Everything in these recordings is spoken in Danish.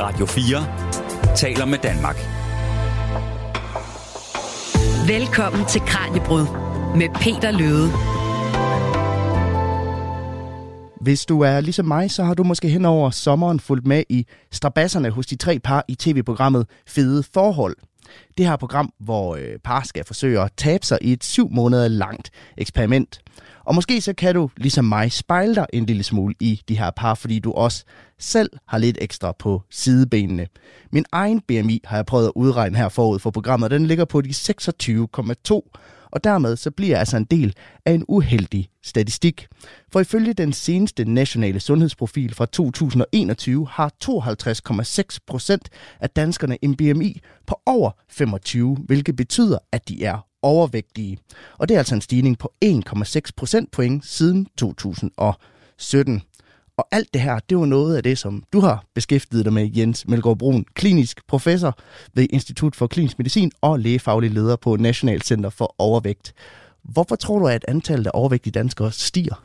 Radio 4 taler med Danmark. Velkommen til Kranjebrud med Peter Løde. Hvis du er ligesom mig, så har du måske hen over sommeren fulgt med i strabasserne hos de tre par i tv-programmet Fede Forhold. Det her program, hvor øh, par skal forsøge at tabe sig i et syv måneder langt eksperiment. Og måske så kan du, ligesom mig, spejle dig en lille smule i de her par, fordi du også selv har lidt ekstra på sidebenene. Min egen BMI har jeg prøvet at udregne her forud for programmet, den ligger på de 26,2 og dermed så bliver jeg altså en del af en uheldig statistik. For ifølge den seneste nationale sundhedsprofil fra 2021 har 52,6 procent af danskerne en BMI på over 25, hvilket betyder, at de er overvægtige. Og det er altså en stigning på 1,6 procentpoint siden 2017. Og alt det her, det var noget af det, som du har beskæftiget dig med, Jens Melgaard Brun, klinisk professor ved Institut for Klinisk Medicin og lægefaglig leder på National Center for Overvægt. Hvorfor tror du, at antallet af overvægtige danskere stiger?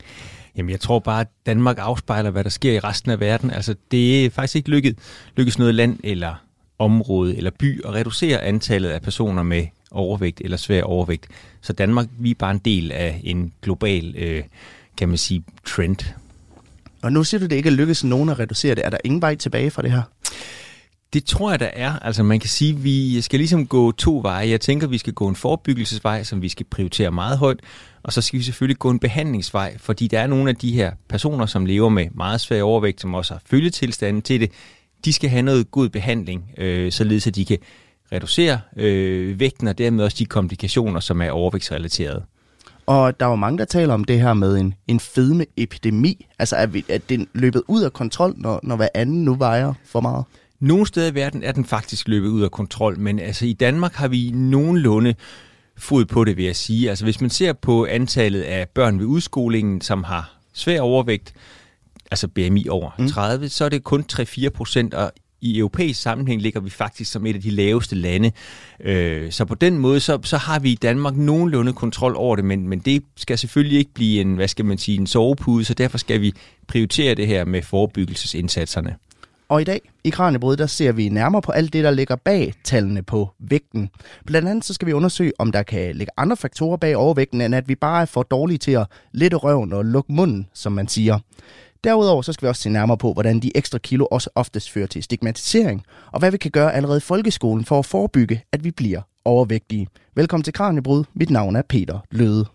Jamen, jeg tror bare, at Danmark afspejler, hvad der sker i resten af verden. Altså, det er faktisk ikke lykket, lykkes noget land eller område eller by at reducere antallet af personer med overvægt eller svær overvægt. Så Danmark, vi er bare en del af en global, øh, kan man sige, trend. Og nu siger du, at det ikke er lykkedes nogen at reducere det. Er der ingen vej tilbage fra det her? Det tror jeg, der er. Altså man kan sige, at vi skal ligesom gå to veje. Jeg tænker, at vi skal gå en forebyggelsesvej, som vi skal prioritere meget højt. Og så skal vi selvfølgelig gå en behandlingsvej, fordi der er nogle af de her personer, som lever med meget svær overvægt, som også har følgetilstanden til det. De skal have noget god behandling, øh, således at de kan reducere øh, vægten og dermed også de komplikationer, som er overvægtsrelaterede. Og der er jo mange, der taler om det her med en, en fedmeepidemi. Altså, at, vi, at den løbet ud af kontrol, når, når hver anden nu vejer for meget? Nogle steder i verden er den faktisk løbet ud af kontrol, men altså i Danmark har vi nogenlunde fod på det, vil jeg sige. Altså hvis man ser på antallet af børn ved udskolingen, som har svær overvægt, altså BMI over mm. 30, så er det kun 3-4 procent, og i europæisk sammenhæng ligger vi faktisk som et af de laveste lande. Øh, så på den måde, så, så har vi i Danmark nogenlunde kontrol over det, men, men det skal selvfølgelig ikke blive en, hvad skal man sige, en sovepude, så derfor skal vi prioritere det her med forebyggelsesindsatserne. Og i dag i Kranjebrud, der ser vi nærmere på alt det, der ligger bag tallene på vægten. Blandt andet så skal vi undersøge, om der kan ligge andre faktorer bag overvægten, end at vi bare er for dårlige til at lette røven og lukke munden, som man siger. Derudover så skal vi også se nærmere på, hvordan de ekstra kilo også oftest fører til stigmatisering, og hvad vi kan gøre allerede i folkeskolen for at forebygge, at vi bliver overvægtige. Velkommen til Kranjebrud. Mit navn er Peter Løde.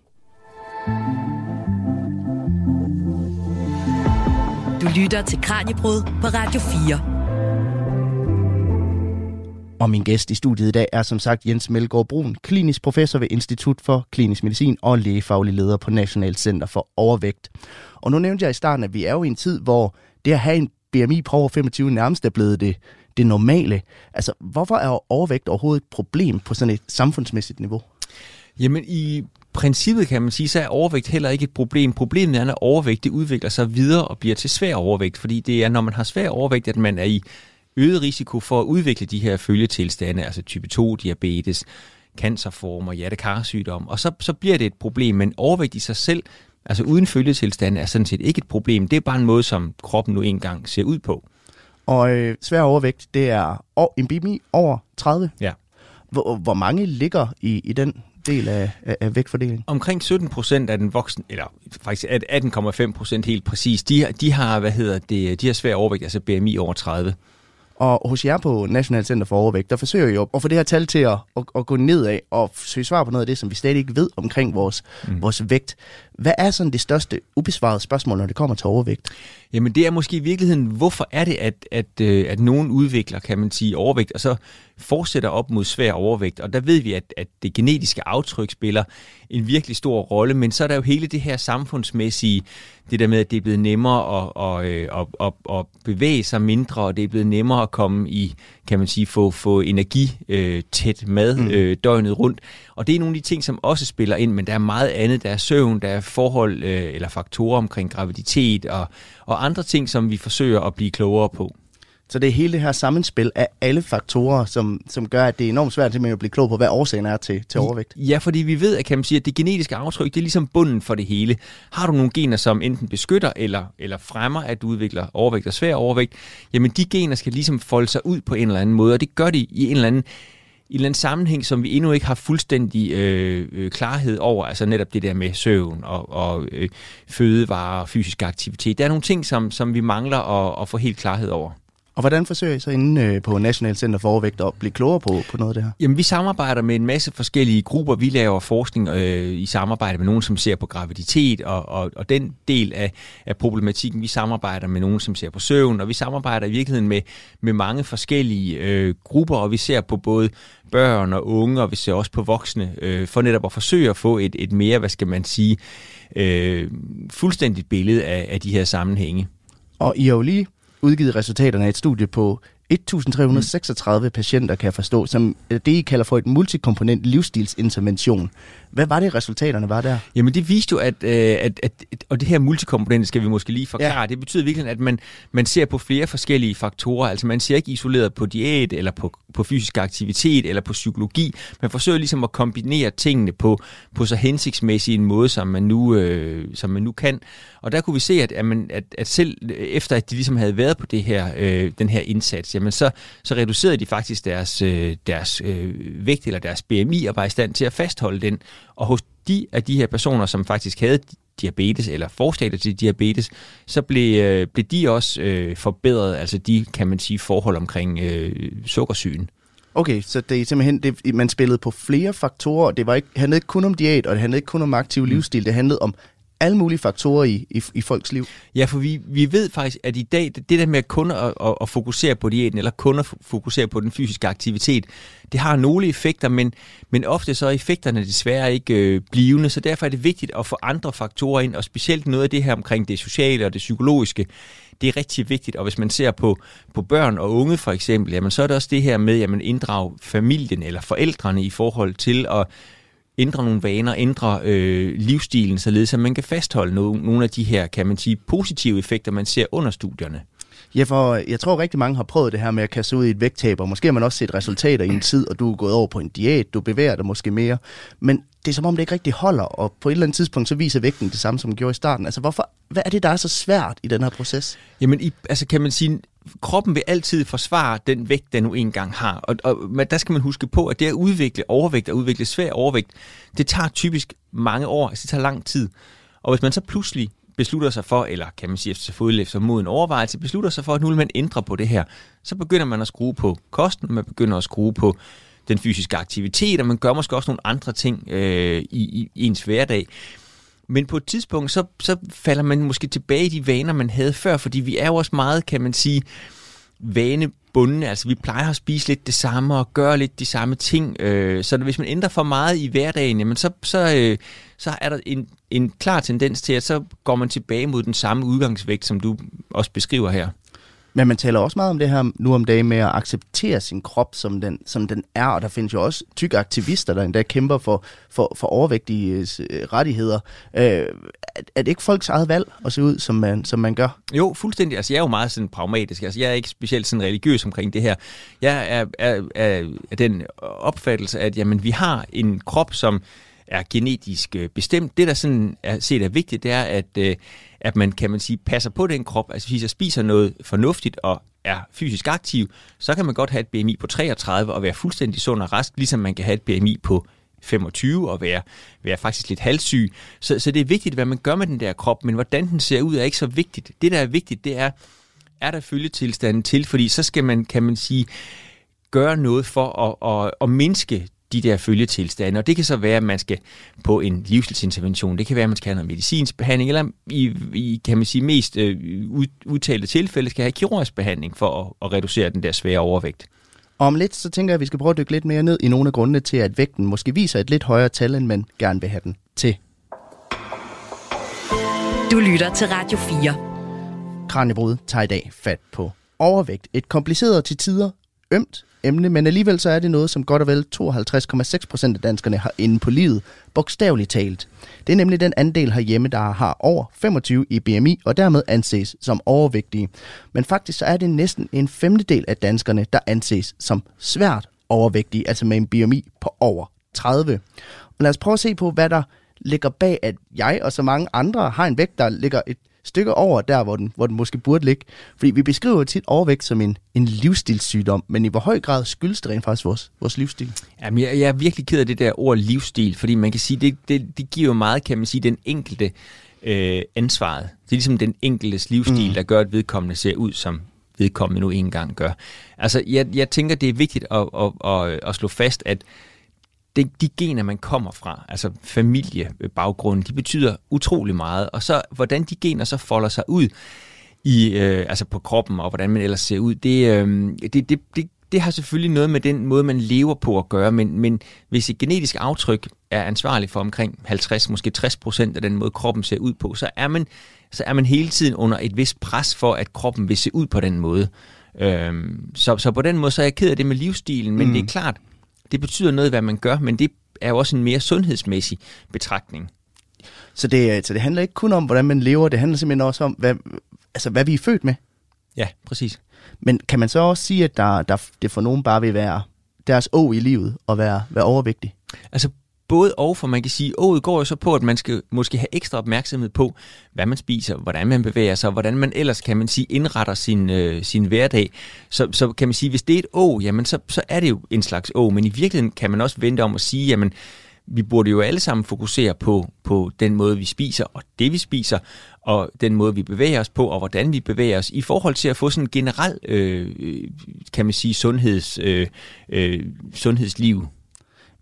Du lytter til Kranjebrud på Radio 4. Og min gæst i studiet i dag er som sagt Jens Melgaard Brun, klinisk professor ved Institut for Klinisk Medicin og lægefaglig leder på National Center for Overvægt. Og nu nævnte jeg i starten, at vi er jo i en tid, hvor det at have en BMI på over 25 nærmest er blevet det, det normale. Altså, hvorfor er overvægt overhovedet et problem på sådan et samfundsmæssigt niveau? Jamen, i princippet kan man sige, så er overvægt heller ikke et problem. Problemet er, at overvægt det udvikler sig videre og bliver til svær overvægt, fordi det er, når man har svær overvægt, at man er i øget risiko for at udvikle de her følgetilstande, altså type 2 diabetes, cancerformer, hjertekarsygdom, og så, så bliver det et problem, men overvægt i sig selv, altså uden følgetilstande, er sådan set ikke et problem. Det er bare en måde, som kroppen nu engang ser ud på. Og øh, svær overvægt, det er en BMI over 30? Ja. Hvor, hvor mange ligger i, i den del af, af, af vægtfordelingen? Omkring 17 procent af den voksne, eller faktisk 18,5 procent helt præcis, de, de har, hvad hedder det, de har svær overvægt, altså BMI over 30. Og hos jer på National Center for Overvægt, der forsøger I jo at få det her tal til at, at, at gå nedad og søge svar på noget af det, som vi stadig ikke ved omkring vores, mm. vores vægt. Hvad er sådan det største ubesvarede spørgsmål, når det kommer til overvægt? Jamen det er måske i virkeligheden, hvorfor er det, at, at, øh, at nogen udvikler, kan man sige, overvægt, og så fortsætter op mod svær overvægt. Og der ved vi, at, at det genetiske aftryk spiller en virkelig stor rolle, men så er der jo hele det her samfundsmæssige, det der med, at det er blevet nemmere at, at, øh, at, at, at bevæge sig mindre, og det er blevet nemmere at komme i, kan man sige, få, få energi øh, tæt mad mm. øh, døgnet rundt. Og det er nogle af de ting, som også spiller ind, men der er meget andet. Der er søvn, der er forhold øh, eller faktorer omkring graviditet og, og andre ting, som vi forsøger at blive klogere på. Så det er hele det her sammenspil af alle faktorer, som, som gør, at det er enormt svært simpelthen at blive klog på, hvad årsagen er til, til overvægt. Ja, fordi vi ved, at, kan man sige, at det genetiske aftryk, det er ligesom bunden for det hele. Har du nogle gener, som enten beskytter eller, eller fremmer, at du udvikler overvægt og svær overvægt, jamen de gener skal ligesom folde sig ud på en eller anden måde, og det gør de i en eller anden i en eller anden sammenhæng, som vi endnu ikke har fuldstændig øh, øh, klarhed over, altså netop det der med søvn og, og øh, fødevarer og fysisk aktivitet. Der er nogle ting, som, som vi mangler at, at få helt klarhed over. Og hvordan forsøger I så inde øh, på National Center for Overvægt at blive klogere på, på noget af det her? Jamen, vi samarbejder med en masse forskellige grupper. Vi laver forskning øh, i samarbejde med nogen, som ser på graviditet og, og, og den del af, af problematikken. Vi samarbejder med nogen, som ser på søvn, og vi samarbejder i virkeligheden med, med mange forskellige øh, grupper, og vi ser på både børn og unge, og vi ser også på voksne, øh, for netop at forsøge at få et, et mere, hvad skal man sige, øh, fuldstændigt billede af, af de her sammenhænge. Og I har jo lige udgivet resultaterne af et studie på 1.336 mm. patienter, kan jeg forstå, som øh, det, I kalder for et multikomponent livsstilsintervention. Hvad var det, resultaterne var der? Jamen det viste jo, at, øh, at, at, at og det her multikomponent skal vi måske lige forklare, ja. det betyder virkelig, at man, man ser på flere forskellige faktorer. Altså man ser ikke isoleret på diæt, eller på, på fysisk aktivitet, eller på psykologi. Man forsøger ligesom at kombinere tingene på, på så hensigtsmæssig en måde, som man nu, øh, som man nu kan. Og der kunne vi se, at, at, man, at, at selv efter at de ligesom havde været på det her, øh, den her indsats, jamen så, så reducerede de faktisk deres, øh, deres øh, vægt eller deres BMI og var i stand til at fastholde den. Og hos de af de her personer, som faktisk havde diabetes eller forstadier til diabetes, så blev, øh, blev de også øh, forbedret, altså de, kan man sige, forhold omkring øh, sukkersygen. Okay, så det er simpelthen, det, man spillede på flere faktorer. Det var ikke, handlede ikke kun om diæt, og det handlede ikke kun om aktiv mm. livsstil. Det handlede om alle mulige faktorer i, i, i folks liv. Ja, for vi, vi ved faktisk, at i dag, det, det der med kun at, at, at fokusere på diæten, eller kun at fokusere på den fysiske aktivitet, det har nogle effekter, men, men ofte så er effekterne desværre ikke øh, blivende, så derfor er det vigtigt at få andre faktorer ind, og specielt noget af det her omkring det sociale og det psykologiske, det er rigtig vigtigt, og hvis man ser på, på børn og unge for eksempel, jamen, så er det også det her med, at man inddrager familien eller forældrene i forhold til at ændre nogle vaner, ændre øh, livsstilen, således at man kan fastholde no- nogle af de her, kan man sige, positive effekter, man ser under studierne. Ja, for jeg tror rigtig mange har prøvet det her med at kaste ud i et vægttab, og måske har man også set resultater i en tid, og du er gået over på en diæt, du bevæger dig måske mere, men det er som om det ikke rigtig holder, og på et eller andet tidspunkt så viser vægten det samme, som den gjorde i starten. Altså hvorfor, hvad er det, der er så svært i den her proces? Jamen, i, altså kan man sige, kroppen vil altid forsvare den vægt, den nu engang har. Og, og men der skal man huske på, at det at udvikle overvægt og udvikle svær overvægt, det tager typisk mange år, altså det tager lang tid. Og hvis man så pludselig beslutter sig for, eller kan man sige efter fodlæg efter moden overvejelse, beslutter sig for, at nu vil man ændre på det her, så begynder man at skrue på kosten, man begynder at skrue på den fysiske aktivitet, og man gør måske også nogle andre ting øh, i, i ens hverdag. Men på et tidspunkt, så, så falder man måske tilbage i de vaner, man havde før, fordi vi er jo også meget, kan man sige, vanebundne. Altså vi plejer at spise lidt det samme og gøre lidt de samme ting. Øh, så hvis man ændrer for meget i hverdagen, jamen så, så, øh, så er der en, en klar tendens til, at så går man tilbage mod den samme udgangsvægt, som du også beskriver her. Men man taler også meget om det her nu om dagen med at acceptere sin krop, som den, som den er, og der findes jo også tykke aktivister, der endda kæmper for, for, for overvægtige øh, rettigheder. Øh, er, er det ikke folks eget valg at se ud, som man, som man gør? Jo, fuldstændig. Altså, jeg er jo meget sådan pragmatisk. Altså, jeg er ikke specielt sådan religiøs omkring det her. Jeg er, er, er, er den opfattelse, at jamen, vi har en krop, som er genetisk øh, bestemt. Det, der sådan er set er vigtigt, det er, at, øh, at man, kan man sige, passer på den krop. Altså hvis jeg spiser noget fornuftigt og er fysisk aktiv, så kan man godt have et BMI på 33 og være fuldstændig sund og rask, ligesom man kan have et BMI på 25 og være, være faktisk lidt halssyg. Så, så det er vigtigt, hvad man gør med den der krop, men hvordan den ser ud er ikke så vigtigt. Det, der er vigtigt, det er, er der følgetilstanden til, fordi så skal man, kan man sige, gøre noget for at, at, at mindske de der følgetilstande. Og det kan så være, at man skal på en livsstilsintervention. Det kan være, at man skal have noget medicinsk behandling, eller i, i kan man sige, mest øh, udtalte tilfælde skal have kirurgisk behandling for at, at reducere den der svære overvægt. Og om lidt, så tænker jeg, at vi skal prøve at dykke lidt mere ned i nogle af grundene til, at vægten måske viser et lidt højere tal, end man gerne vil have den til. Du lytter til Radio 4. Kranjebrud tager i dag fat på overvægt. Et kompliceret til tider ømt emne, men alligevel så er det noget, som godt og vel 52,6 procent af danskerne har inde på livet, bogstaveligt talt. Det er nemlig den andel herhjemme, der har over 25 i BMI, og dermed anses som overvægtige. Men faktisk så er det næsten en femtedel af danskerne, der anses som svært overvægtige, altså med en BMI på over 30. Og lad os prøve at se på, hvad der ligger bag, at jeg og så mange andre har en vægt, der ligger et stykke over der, hvor den, hvor den måske burde ligge. Fordi vi beskriver tit overvægt som en, en livsstilssygdom, men i hvor høj grad skyldes det rent faktisk vores, vores livsstil? Jamen, jeg, jeg er virkelig ked af det der ord livsstil, fordi man kan sige, det, det, det giver jo meget, kan man sige, den enkelte øh, ansvaret. Det er ligesom den enkeltes livsstil, mm. der gør, at vedkommende ser ud, som vedkommende nu engang gør. Altså, jeg, jeg tænker, det er vigtigt at, at, at, at slå fast, at de, de gener, man kommer fra, altså familiebaggrunden, de betyder utrolig meget. Og så, hvordan de gener så folder sig ud i, øh, altså på kroppen, og hvordan man ellers ser ud, det, øh, det, det, det, det har selvfølgelig noget med den måde, man lever på at gøre, men, men hvis et genetisk aftryk er ansvarlig for omkring 50, måske 60 procent af den måde, kroppen ser ud på, så er man, så er man hele tiden under et vist pres for, at kroppen vil se ud på den måde. Øhm, så, så på den måde, så er jeg ked af det med livsstilen, men mm. det er klart, det betyder noget, hvad man gør, men det er jo også en mere sundhedsmæssig betragtning. Så det, så det handler ikke kun om, hvordan man lever, det handler simpelthen også om, hvad, altså, hvad vi er født med. Ja, præcis. Men kan man så også sige, at der, der, det for nogen bare vil være deres å i livet at være, være overvægtig? Altså både og, for man kan sige, ået går jo så på, at man skal måske have ekstra opmærksomhed på, hvad man spiser, hvordan man bevæger sig, hvordan man ellers, kan man sige, indretter sin, øh, sin hverdag. Så, så kan man sige, hvis det er et å, jamen så, så er det jo en slags å, men i virkeligheden kan man også vente om at sige, jamen vi burde jo alle sammen fokusere på, på den måde, vi spiser, og det vi spiser, og den måde, vi bevæger os på, og hvordan vi bevæger os, i forhold til at få sådan en generel, øh, kan man sige, sundheds, øh, øh, sundhedsliv.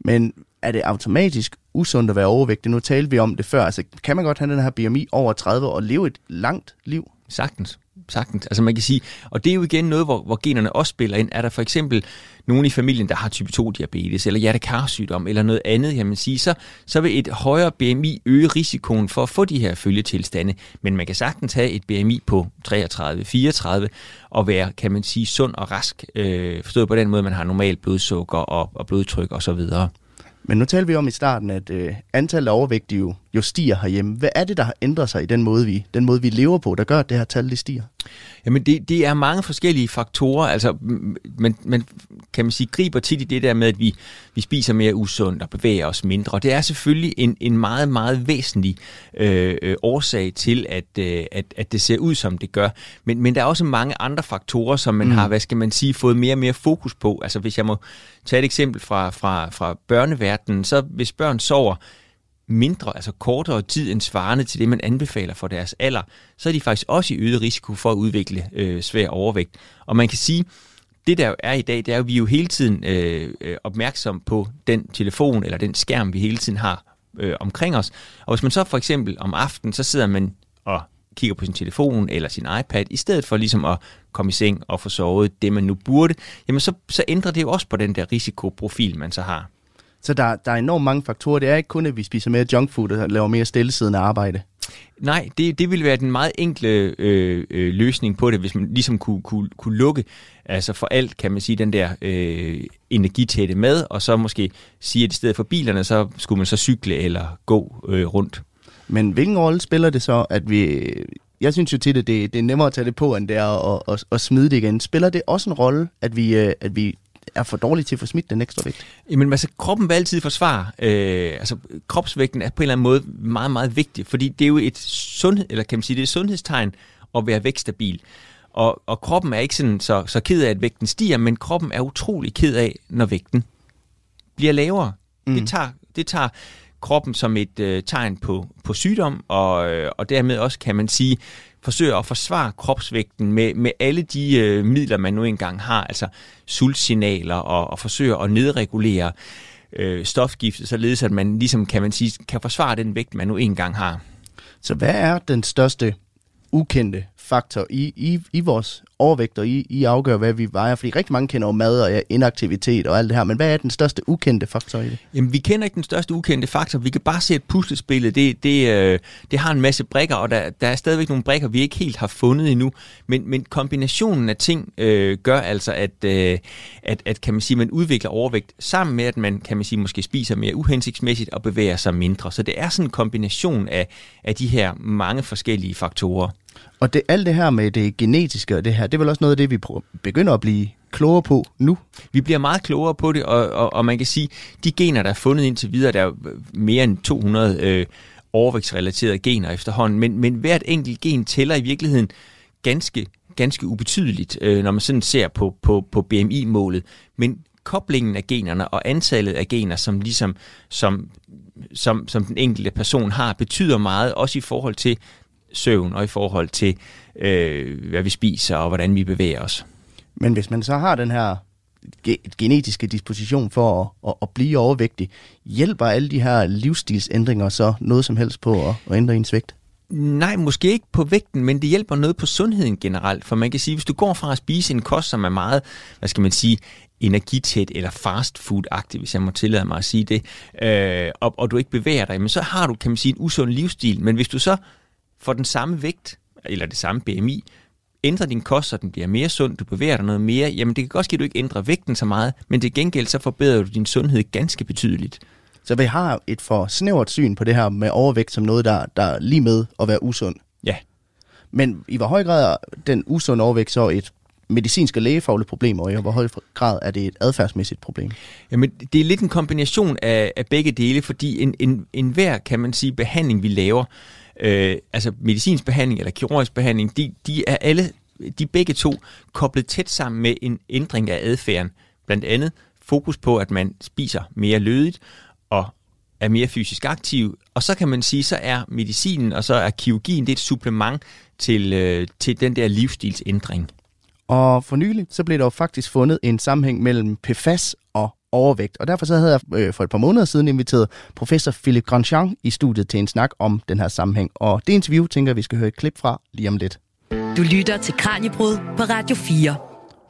Men er det automatisk usundt at være overvægtig? Nu talte vi om det før. Altså, kan man godt have den her BMI over 30 og leve et langt liv? Sagtens. Sagtens. Altså man kan sige, og det er jo igen noget, hvor, hvor generne også spiller ind. Er der for eksempel nogen i familien, der har type 2-diabetes, eller hjertekarsygdom, eller noget andet, jamen sige, så, så vil et højere BMI øge risikoen for at få de her følgetilstande. Men man kan sagtens have et BMI på 33-34, og være, kan man sige, sund og rask. Øh, forstået på den måde, man har normal blodsukker og, og blodtryk osv. Og så men nu talte vi om i starten, at øh, antallet af overvægtige jo, stiger herhjemme. Hvad er det, der har ændret sig i den måde, vi, den måde, vi lever på, der gør, at det her tal det stiger? Jamen, det, det er mange forskellige faktorer. Altså, man, man kan man sige, griber tit i det der med, at vi, vi spiser mere usundt og bevæger os mindre. Og det er selvfølgelig en, en meget, meget væsentlig øh, øh, årsag til, at, øh, at, at det ser ud, som det gør. Men, men der er også mange andre faktorer, som man mm. har, hvad skal man sige, fået mere og mere fokus på. Altså, hvis jeg må tage et eksempel fra, fra, fra børneverdenen, så hvis børn sover mindre, altså kortere tid end svarende til det, man anbefaler for deres alder, så er de faktisk også i øget risiko for at udvikle øh, svær overvægt. Og man kan sige, det der er i dag, det er jo, at vi er jo hele tiden øh, øh, opmærksom på den telefon eller den skærm, vi hele tiden har øh, omkring os. Og hvis man så for eksempel om aftenen, så sidder man og kigger på sin telefon eller sin iPad, i stedet for ligesom at komme i seng og få sovet det, man nu burde, jamen så, så ændrer det jo også på den der risikoprofil, man så har. Så der, der er enormt mange faktorer. Det er ikke kun, at vi spiser mere junkfood og laver mere stillesiddende arbejde. Nej, det, det ville være den meget enkle øh, øh, løsning på det, hvis man ligesom kunne, kunne, kunne lukke altså for alt, kan man sige, den der øh, energitætte med, og så måske sige, at i stedet for bilerne, så skulle man så cykle eller gå øh, rundt. Men hvilken rolle spiller det så, at vi... Jeg synes jo tit, at det, det er nemmere at tage det på, end det er at, at, at smide det igen. Spiller det også en rolle, at vi, øh, at vi er for dårlig til at få smidt den ekstra vægt? Jamen altså, kroppen vil altid forsvare. Øh, altså, kropsvægten er på en eller anden måde meget, meget vigtig, fordi det er jo et sundhed, eller kan man sige, det er et sundhedstegn at være vægtstabil. Og, og kroppen er ikke sådan så, så ked af, at vægten stiger, men kroppen er utrolig ked af, når vægten bliver lavere. Mm. Det, tager, det tager kroppen som et øh, tegn på, på sygdom, og, øh, og dermed også, kan man sige, forsøger at forsvare kropsvægten med, med alle de øh, midler, man nu engang har, altså sultsignaler og, og forsøger at nedregulere øh, stofgiftet, således at man ligesom, kan man sige, kan forsvare den vægt, man nu engang har. Så hvad er den største ukendte faktor i, i, i vores overvægt, og I, I afgør, hvad vi vejer? Fordi rigtig mange kender jo mad og inaktivitet og alt det her, men hvad er den største ukendte faktor i det? Jamen, vi kender ikke den største ukendte faktor. Vi kan bare se, at puslespillet, det, det, øh, det har en masse brikker, og der, der er stadigvæk nogle brikker, vi ikke helt har fundet endnu. Men, men kombinationen af ting øh, gør altså, at, øh, at, at kan man sige, man udvikler overvægt sammen med, at man kan man sige, måske spiser mere uhensigtsmæssigt og bevæger sig mindre. Så det er sådan en kombination af, af de her mange forskellige faktorer. Og det, alt det her med det genetiske og det her, det er vel også noget af det, vi begynder at blive klogere på nu? Vi bliver meget klogere på det, og, og, og man kan sige, de gener, der er fundet indtil videre, der er mere end 200 øh, overvægtsrelaterede gener efterhånden, men, men hvert enkelt gen tæller i virkeligheden ganske, ganske ubetydeligt, øh, når man sådan ser på, på, på BMI-målet. Men koblingen af generne og antallet af gener, som ligesom som, som, som den enkelte person har, betyder meget, også i forhold til søvn og i forhold til, øh, hvad vi spiser og hvordan vi bevæger os. Men hvis man så har den her genetiske disposition for at, at, at blive overvægtig, hjælper alle de her livsstilsændringer så noget som helst på at, at ændre ens vægt? Nej, måske ikke på vægten, men det hjælper noget på sundheden generelt. For man kan sige, hvis du går fra at spise en kost, som er meget, hvad skal man sige, energitæt eller fast food-agtig, hvis jeg må tillade mig at sige det, øh, og, og du ikke bevæger dig, men så har du, kan man sige, en usund livsstil. Men hvis du så får den samme vægt, eller det samme BMI, ændrer din kost, så den bliver mere sund, du bevæger dig noget mere, jamen det kan godt ske, at du ikke ændrer vægten så meget, men til gengæld så forbedrer du din sundhed ganske betydeligt. Så vi har et for snævert syn på det her med overvægt som noget, der, der er lige med at være usund. Ja. Men i hvor høj grad er den usunde overvægt så et medicinsk og lægefagligt problem, og i hvor høj grad er det et adfærdsmæssigt problem? Jamen, det er lidt en kombination af, af begge dele, fordi en, en, en hver, kan man sige, behandling, vi laver, øh, altså medicinsk behandling eller kirurgisk behandling, de, de er alle, de begge to koblet tæt sammen med en ændring af adfærden. Blandt andet fokus på, at man spiser mere lødigt og er mere fysisk aktiv. Og så kan man sige, så er medicinen og så er kirurgien det er et supplement til, øh, til den der livsstilsændring. Og for nylig, så blev der jo faktisk fundet en sammenhæng mellem PFAS overvægt. Og derfor så havde jeg øh, for et par måneder siden inviteret professor Philip Grandjean i studiet til en snak om den her sammenhæng. Og det interview tænker jeg, vi skal høre et klip fra lige om lidt. Du lytter til Kranjebrud på Radio 4.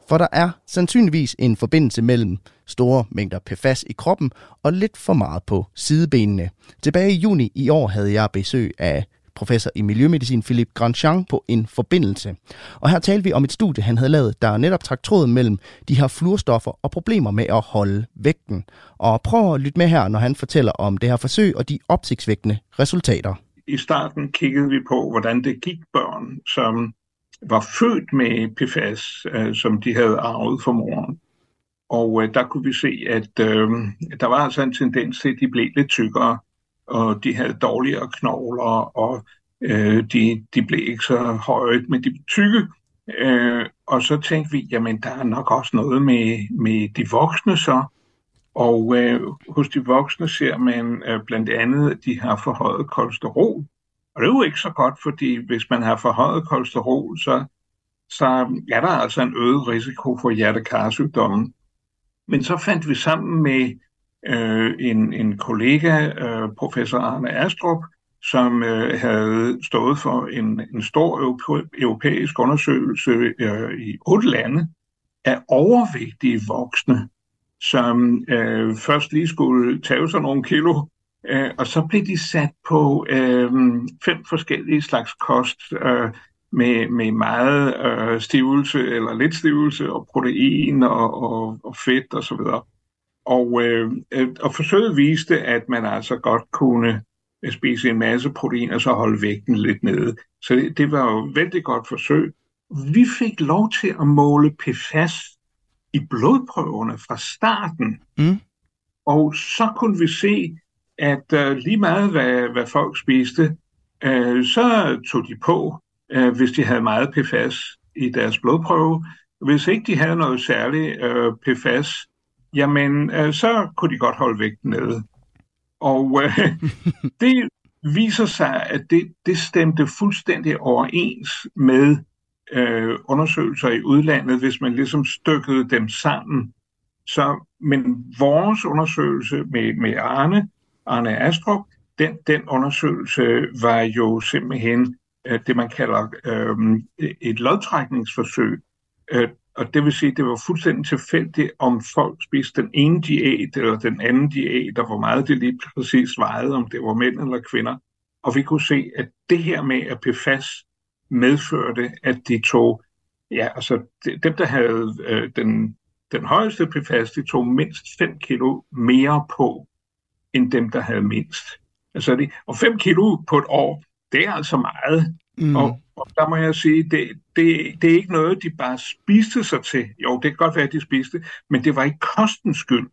For der er sandsynligvis en forbindelse mellem store mængder PFAS i kroppen og lidt for meget på sidebenene. Tilbage i juni i år havde jeg besøg af professor i miljømedicin Philippe Grandjean på en forbindelse. Og her talte vi om et studie, han havde lavet, der netop trak tråden mellem de her fluorstoffer og problemer med at holde vægten. Og prøv at lytte med her, når han fortæller om det her forsøg og de opsigtsvækkende resultater. I starten kiggede vi på, hvordan det gik børn, som var født med PFAS, øh, som de havde arvet fra moren. Og øh, der kunne vi se, at øh, der var altså en tendens til, at de blev lidt tykkere og de havde dårligere knogler, og øh, de, de blev ikke så høje, men de blev tykke. Øh, og så tænkte vi, jamen der er nok også noget med, med de voksne så. Og øh, hos de voksne ser man øh, blandt andet, at de har forhøjet kolesterol. Og det er jo ikke så godt, fordi hvis man har forhøjet kolesterol, så, så er der altså en øget risiko for hjertekarsygdommen. Men så fandt vi sammen med øh, en, en kollega, øh, professor Arne Astrup, som øh, havde stået for en, en stor europæisk undersøgelse øh, i otte lande af overvægtige voksne, som øh, først lige skulle tage sig nogle kilo, øh, og så blev de sat på øh, fem forskellige slags kost øh, med, med meget øh, stivelse eller lidt stivelse og protein og, og, og fedt osv. Og, så og, øh, øh, og forsøget viste, at man altså godt kunne øh, spise en masse protein og så holde vægten lidt nede. Så det, det var jo et vældig godt forsøg. Vi fik lov til at måle PFAS i blodprøverne fra starten. Mm. Og så kunne vi se, at uh, lige meget hvad, hvad folk spiste, uh, så tog de på, uh, hvis de havde meget PFAS i deres blodprøve. Hvis ikke de havde noget særligt uh, PFAS, jamen øh, så kunne de godt holde vægten nede. Og øh, det viser sig, at det, det stemte fuldstændig overens med øh, undersøgelser i udlandet, hvis man ligesom stykkede dem sammen. Så, men vores undersøgelse med, med Arne, Arne Astrup, den, den undersøgelse var jo simpelthen øh, det, man kalder øh, et lodtrækningsforsøg. Øh, og det vil sige, at det var fuldstændig tilfældigt, om folk spiste den ene diæt eller den anden diæt, og hvor meget det lige præcis vejede, om det var mænd eller kvinder. Og vi kunne se, at det her med, at PFAS medførte, at de tog, ja, altså dem, der havde øh, den, den højeste PFAS, de tog mindst 5 kilo mere på, end dem, der havde mindst. Altså, det, og 5 kilo på et år, det er altså meget. Mm. Og, og der må jeg sige, det, det, det er ikke noget, de bare spiste sig til. Jo, det kan godt være, at de spiste, men det var ikke kostens skyld.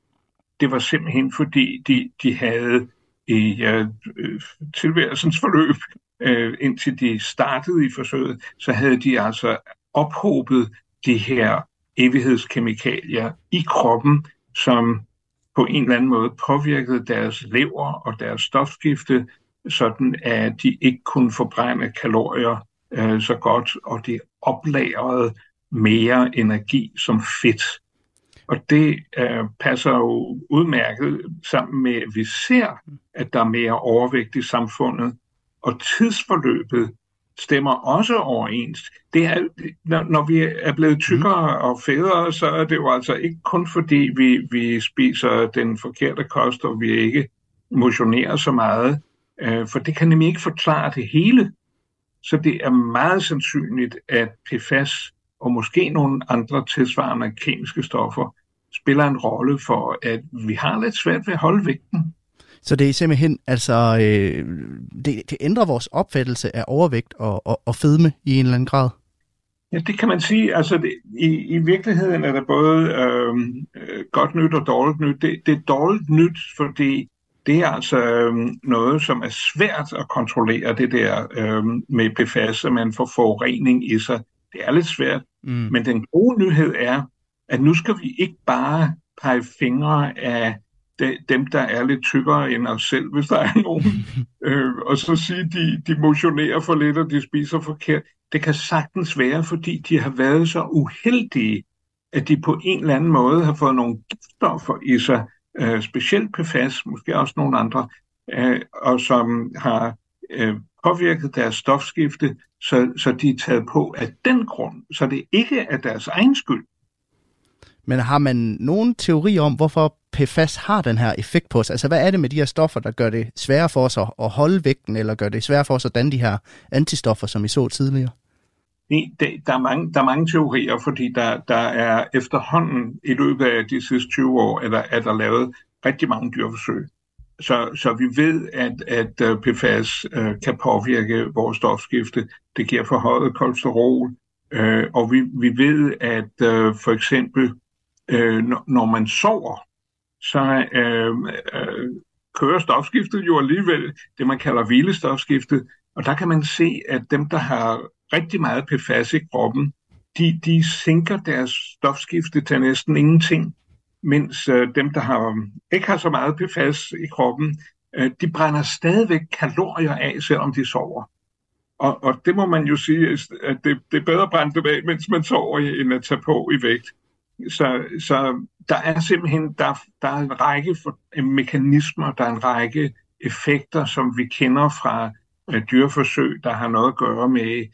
Det var simpelthen, fordi de, de havde i uh, tilværelsens forløb, øh, indtil de startede i forsøget, så havde de altså ophobet de her evighedskemikalier i kroppen, som på en eller anden måde påvirkede deres lever og deres stofskifte, sådan at de ikke kunne forbrænde kalorier øh, så godt, og de oplagrede mere energi som fedt. Og det øh, passer jo udmærket sammen med, at vi ser, at der er mere overvægt i samfundet, og tidsforløbet stemmer også overens. Det er, når, når vi er blevet tykkere og federe, så er det jo altså ikke kun fordi, vi, vi spiser den forkerte kost, og vi ikke motionerer så meget, øh, for det kan nemlig ikke forklare det hele. Så det er meget sandsynligt, at PFAS og måske nogle andre tilsvarende kemiske stoffer spiller en rolle for, at vi har lidt svært ved at holde vægten. Så det er simpelthen, altså, øh, det, det ændrer vores opfattelse af overvægt og, og, og fedme i en eller anden grad? Ja, det kan man sige. Altså, det, i, i virkeligheden er der både øh, godt nyt og dårligt nyt. Det, det er dårligt nyt, fordi det er altså øh, noget, som er svært at kontrollere, det der øh, med PFAS, at man får forurening i sig. Det er lidt svært. Mm. Men den gode nyhed er, at nu skal vi ikke bare pege fingre af de, dem, der er lidt tykkere end os selv, hvis der er nogen, øh, og så sige, de, de motionerer for lidt, og de spiser forkert. Det kan sagtens være, fordi de har været så uheldige, at de på en eller anden måde har fået nogle giftstoffer i sig, øh, specielt PFAS, måske også nogle andre, øh, og som har øh, påvirket deres stofskifte, så, så de er taget på af den grund. Så det ikke er deres egen skyld. Men har man nogen teori om, hvorfor PFAS har den her effekt på os? Altså, hvad er det med de her stoffer, der gør det sværere for os at holde vægten, eller gør det sværere for os at danne de her antistoffer, som I så tidligere? Det, der, er mange, der er mange teorier, fordi der, der er efterhånden i løbet af de sidste 20 år, er der, er der lavet rigtig mange dyreforsøg. Så, så vi ved, at, at øh, PFAS øh, kan påvirke vores stofskifte. Det giver forhøjet kolesterol, øh, og vi, vi ved, at øh, for eksempel øh, når man sover, så øh, øh, kører stofskiftet jo alligevel det, man kalder hvilestofskiftet. Og der kan man se, at dem, der har rigtig meget PFAS i kroppen, de, de sænker deres stofskifte til næsten ingenting, mens øh, dem, der har, øh, ikke har så meget PFAS i kroppen, øh, de brænder stadigvæk kalorier af, selvom de sover. Og, og det må man jo sige, at det, det er bedre at brænde dem af, mens man sover, end at tage på i vægt. Så, så der er simpelthen der, der er en række for, øh, mekanismer, der er en række effekter, som vi kender fra uh, dyreforsøg, der har noget at gøre med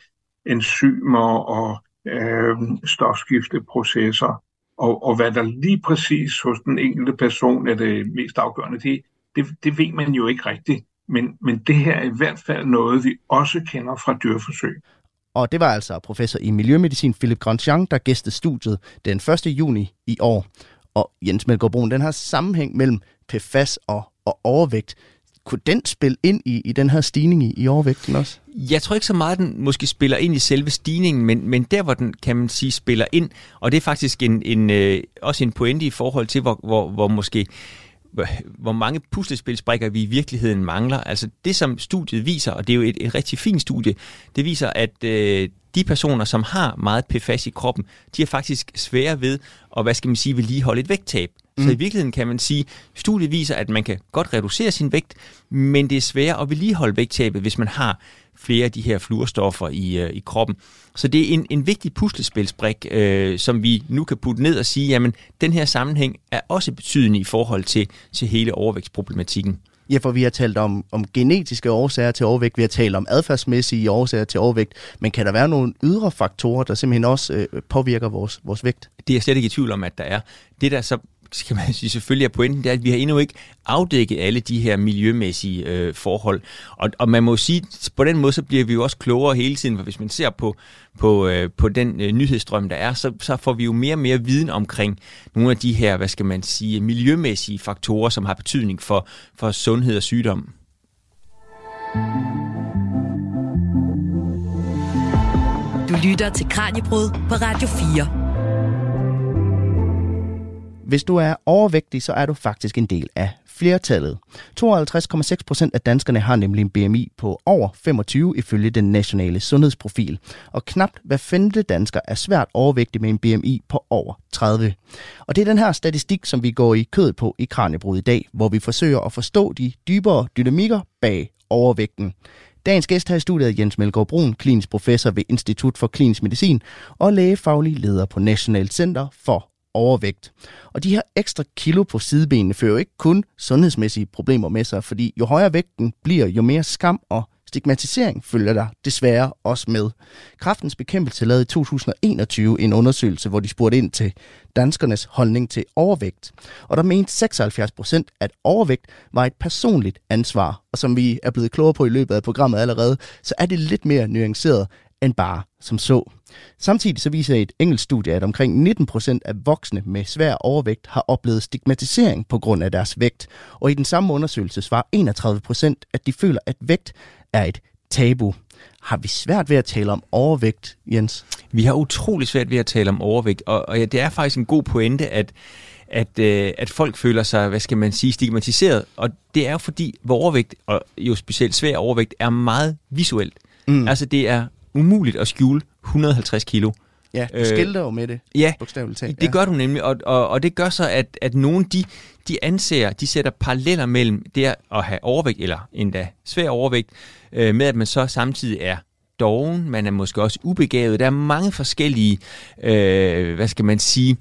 enzymer og øh, stofskifteprocesser. Og, og hvad der lige præcis hos den enkelte person er det mest afgørende, det, det, det ved man jo ikke rigtigt. Men, men det her er i hvert fald noget, vi også kender fra dyreforsøg. Og det var altså professor i miljømedicin Philip Grandjean, der gæstede studiet den 1. juni i år. Og Jens Melgaard den her sammenhæng mellem PFAS og, og overvægt, kunne den spille ind i, i den her stigning i, i overvægten også? Jeg tror ikke så meget, den måske spiller ind i selve stigningen, men, men der, hvor den, kan man sige, spiller ind, og det er faktisk en, en, øh, også en pointe i forhold til, hvor, hvor, hvor måske hvor mange puslespilsbrikker vi i virkeligheden mangler. Altså det, som studiet viser, og det er jo et, et rigtig fint studie, det viser, at øh, de personer, som har meget PFAS i kroppen, de er faktisk svære ved at, hvad skal man sige, vedligeholde et vægttab. Mm. Så i virkeligheden kan man sige, studiet viser, at man kan godt reducere sin vægt, men det er sværere at vedligeholde vægttabet, hvis man har flere af de her fluorstoffer i, øh, i kroppen. Så det er en, en vigtig puslespilsbrik, øh, som vi nu kan putte ned og sige, jamen den her sammenhæng er også betydende i forhold til, til hele overvægtsproblematikken. Ja, for vi har talt om, om genetiske årsager til overvægt, vi har talt om adfærdsmæssige årsager til overvægt, men kan der være nogle ydre faktorer, der simpelthen også øh, påvirker vores, vores vægt? Det er jeg slet ikke i tvivl om, at der er. Det der så skal man sige, selvfølgelig er pointen, det er, at vi har endnu ikke afdækket alle de her miljømæssige øh, forhold. Og, og man må sige, på den måde, så bliver vi jo også klogere hele tiden, for hvis man ser på, på, øh, på den øh, nyhedsstrøm, der er, så, så får vi jo mere og mere viden omkring nogle af de her, hvad skal man sige, miljømæssige faktorer, som har betydning for, for sundhed og sygdom. Du lytter til Kranjebrud på Radio 4. Hvis du er overvægtig, så er du faktisk en del af flertallet. 52,6 procent af danskerne har nemlig en BMI på over 25 ifølge den nationale sundhedsprofil. Og knapt hver femte dansker er svært overvægtig med en BMI på over 30. Og det er den her statistik, som vi går i kød på i Kranjebrud i dag, hvor vi forsøger at forstå de dybere dynamikker bag overvægten. Dagens gæst her i studiet er Jens Melgaard Brun, klinisk professor ved Institut for Klinisk Medicin og lægefaglig leder på Nationalt Center for overvægt. Og de her ekstra kilo på sidebenene fører jo ikke kun sundhedsmæssige problemer med sig, fordi jo højere vægten bliver, jo mere skam og stigmatisering følger der desværre også med. Kraftens bekæmpelse lavede i 2021 en undersøgelse, hvor de spurgte ind til danskernes holdning til overvægt. Og der mente 76 procent, at overvægt var et personligt ansvar. Og som vi er blevet klogere på i løbet af programmet allerede, så er det lidt mere nuanceret end bare som så. Samtidig så viser et engelsk studie, at omkring 19 procent af voksne med svær overvægt har oplevet stigmatisering på grund af deres vægt. Og i den samme undersøgelse svarer 31 procent, at de føler, at vægt er et tabu. Har vi svært ved at tale om overvægt, Jens? Vi har utrolig svært ved at tale om overvægt, og, og ja, det er faktisk en god pointe, at at, øh, at folk føler sig, hvad skal man sige, stigmatiseret. Og det er jo fordi, hvor overvægt, og jo specielt svær overvægt, er meget visuelt. Mm. Altså det er umuligt at skjule 150 kilo. Ja, du skilter jo med det, ja, bogstaveligt talt. det ja. gør du nemlig, og, og, og det gør så, at, at nogen de, de anser, de sætter paralleller mellem det at have overvægt, eller endda svær overvægt, øh, med at man så samtidig er doven, man er måske også ubegavet. Der er mange forskellige, øh, hvad skal man sige,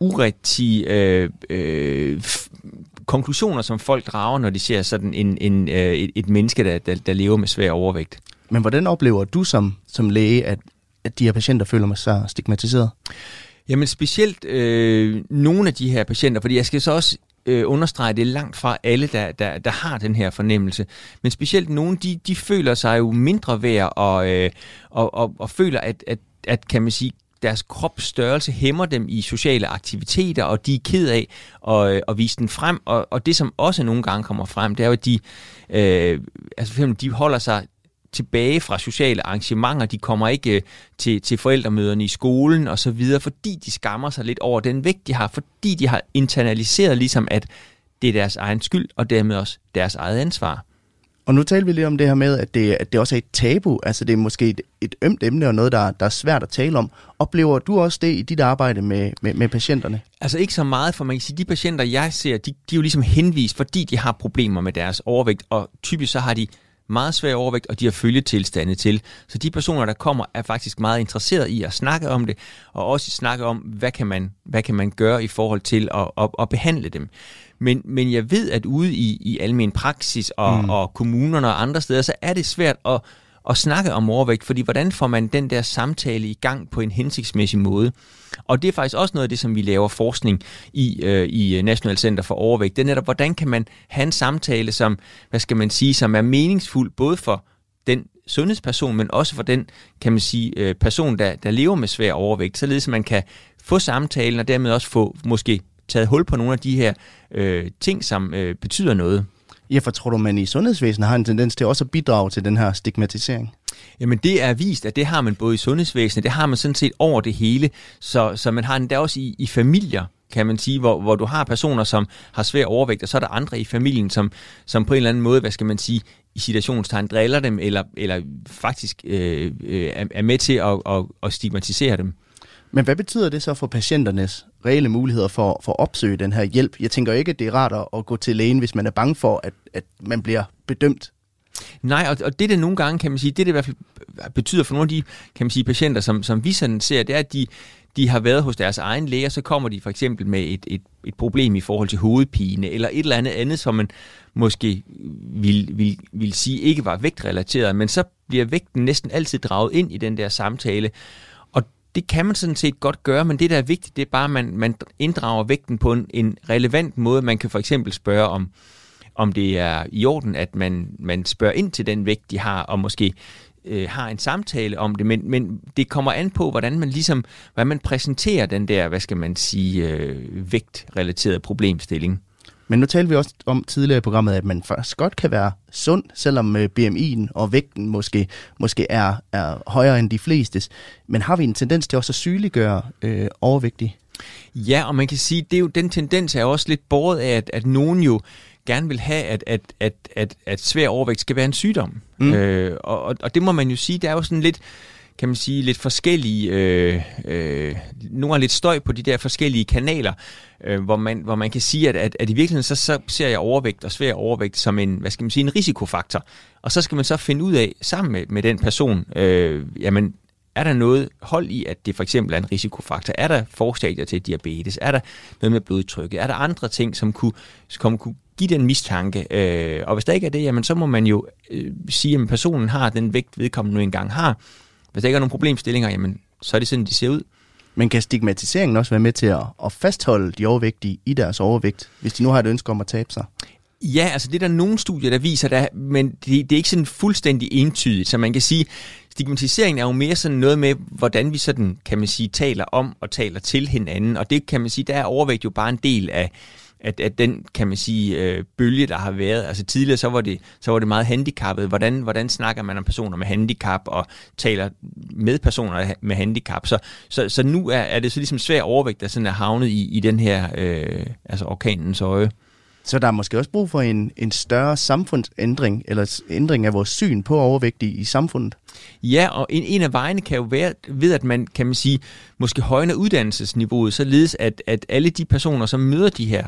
urigtige øh, øh, konklusioner, som folk drager, når de ser sådan en, en, øh, et, et menneske, der, der, der lever med svær overvægt. Men hvordan oplever du som, som læge, at, at de her patienter føler sig så stigmatiseret? Jamen specielt øh, nogle af de her patienter, fordi jeg skal så også øh, understrege, det er langt fra alle, der, der, der har den her fornemmelse. Men specielt nogle, de, de føler sig jo mindre værd og, øh, og, og, og føler, at, at, at kan man sige, deres kropsstørrelse hæmmer dem i sociale aktiviteter, og de er ked af at, øh, at vise den frem. Og, og det, som også nogle gange kommer frem, det er jo, at de, øh, altså for eksempel, de holder sig tilbage fra sociale arrangementer, de kommer ikke øh, til, til forældremøderne i skolen og så videre, fordi de skammer sig lidt over den vægt, de har, fordi de har internaliseret ligesom, at det er deres egen skyld, og dermed også deres eget ansvar. Og nu taler vi lidt om det her med, at det, at det også er et tabu, altså det er måske et, et ømt emne og noget, der, der er svært at tale om. Oplever du også det i dit arbejde med, med, med patienterne? Altså ikke så meget, for man kan sige, de patienter, jeg ser, de, de er jo ligesom henvist, fordi de har problemer med deres overvægt, og typisk så har de meget svær overvægt, og de har følgetilstande til. Så de personer, der kommer, er faktisk meget interesseret i at snakke om det, og også snakke om, hvad kan man, hvad kan man gøre i forhold til at, at, at behandle dem. Men, men jeg ved, at ude i, i almen praksis og, mm. og kommunerne og andre steder, så er det svært at, at snakke om overvægt, fordi hvordan får man den der samtale i gang på en hensigtsmæssig måde? Og det er faktisk også noget af det, som vi laver forskning i øh, i øh, National Center for Overvægt. Det er netop, hvordan kan man have en samtale, som, hvad skal man sige, som er meningsfuld både for den sundhedsperson, men også for den, kan man sige, øh, person, der, der lever med svær overvægt, således at man kan få samtalen og dermed også få måske taget hul på nogle af de her øh, ting, som øh, betyder noget. Ja, for tror du, man i sundhedsvæsenet har en tendens til også at bidrage til den her stigmatisering? Jamen det er vist, at det har man både i sundhedsvæsenet, det har man sådan set over det hele, så, så man har den der også i, i familier, kan man sige, hvor, hvor du har personer, som har svær overvægt, og så er der andre i familien, som, som på en eller anden måde, hvad skal man sige, i situationstegn driller dem, eller, eller faktisk øh, øh, er med til at, at, at stigmatisere dem. Men hvad betyder det så for patienternes reelle muligheder for, for at opsøge den her hjælp? Jeg tænker ikke, at det er rart at gå til lægen, hvis man er bange for, at, at man bliver bedømt Nej, og, og det det nogle gange, kan man sige, det det i hvert fald betyder for nogle af de kan man sige, patienter, som, som vi sådan ser, det er, at de, de de har været hos deres egen læge, og så kommer de for eksempel med et, et, et problem i forhold til hovedpine, eller et eller andet andet, som man måske vil, vil, vil sige ikke var vægtrelateret, men så bliver vægten næsten altid draget ind i den der samtale. Det kan man sådan set godt gøre, men det der er vigtigt, det er bare, at man, man inddrager vægten på en, en relevant måde. Man kan for eksempel spørge om, om det er i orden, at man, man spørger ind til den vægt, de har, og måske øh, har en samtale om det, men, men det kommer an på, hvordan man ligesom, hvordan man præsenterer den der, hvad skal man sige, øh, vægtrelaterede problemstilling. Men nu talte vi også om tidligere i programmet, at man faktisk godt kan være sund, selvom øh, BMI'en og vægten måske, måske er, er højere end de flestes. Men har vi en tendens til også at sygeliggøre øh, overvægtige? Ja, og man kan sige, det er jo, den tendens er også lidt båret af, at, at nogen jo gerne vil have, at, at, at, at, at svær overvægt skal være en sygdom. Mm. Øh, og, og det må man jo sige, det er jo sådan lidt, kan man sige, lidt forskellige, øh, øh, nogle er lidt støj på de der forskellige kanaler, øh, hvor, man, hvor man kan sige, at, at, at i virkeligheden så, så ser jeg overvægt og svær overvægt som en, hvad skal man sige, en risikofaktor. Og så skal man så finde ud af, sammen med, med den person, øh, jamen, er der noget hold i, at det for eksempel er en risikofaktor? Er der forstadier til diabetes? Er der noget med blodtrykket? Er der andre ting, som kunne, som kunne give den mistanke? Øh, og hvis der ikke er det, jamen, så må man jo øh, sige, at personen har den vægt, vedkommende nu engang har. Hvis der ikke er nogen problemstillinger, jamen, så er det sådan, de ser ud. Men kan stigmatiseringen også være med til at, at fastholde de overvægtige i deres overvægt, hvis de nu har et ønske om at tabe sig? Ja, altså det er der nogle studier, der viser, der, men det, det er ikke sådan fuldstændig entydigt. Så man kan sige, stigmatisering er jo mere sådan noget med, hvordan vi sådan, kan man sige, taler om og taler til hinanden. Og det kan man sige, der er overvægt jo bare en del af, at, at den, kan man sige, øh, bølge, der har været. Altså tidligere, så var det, så var det meget handicappet. Hvordan, hvordan snakker man om personer med handicap og taler med personer med handicap? Så, så, så nu er, er det så ligesom svær overvægt, der sådan er havnet i, i den her, øh, altså orkanens øje. Så der er måske også brug for en, en større samfundsændring, eller ændring af vores syn på overvægt i, i samfundet. Ja, og en, en af vejene kan jo være ved, at man, kan man sige, måske højner uddannelsesniveauet, således at, at alle de personer, som møder de her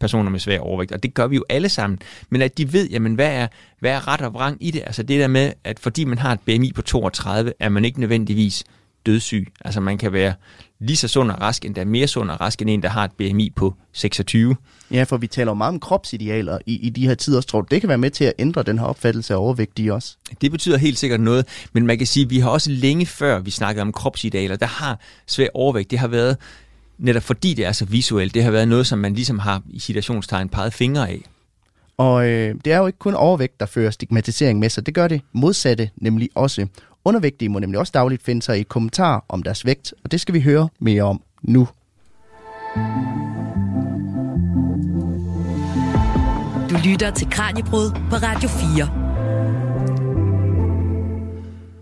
personer med svær overvægt, og det gør vi jo alle sammen, men at de ved, jamen, hvad er, hvad er ret og vrang i det? Altså det der med, at fordi man har et BMI på 32, er man ikke nødvendigvis dødssyg. Altså man kan være lige så sund og rask, endda mere sund og rask end en, der har et BMI på 26. Ja, for vi taler jo meget om kropsidealer i, i de her tider. Tror du, det kan være med til at ændre den her opfattelse af overvægtige også? Det betyder helt sikkert noget, men man kan sige, at vi har også længe før vi snakkede om kropsidealer, der har svær overvægt, det har været netop fordi det er så visuelt, det har været noget, som man ligesom har i situationstegn peget fingre af. Og øh, det er jo ikke kun overvægt, der fører stigmatisering med sig. Det gør det modsatte nemlig også. Undervægtige må nemlig også dagligt finde sig i kommentar om deres vægt, og det skal vi høre mere om nu. Du lytter til Kranjebrud på Radio 4.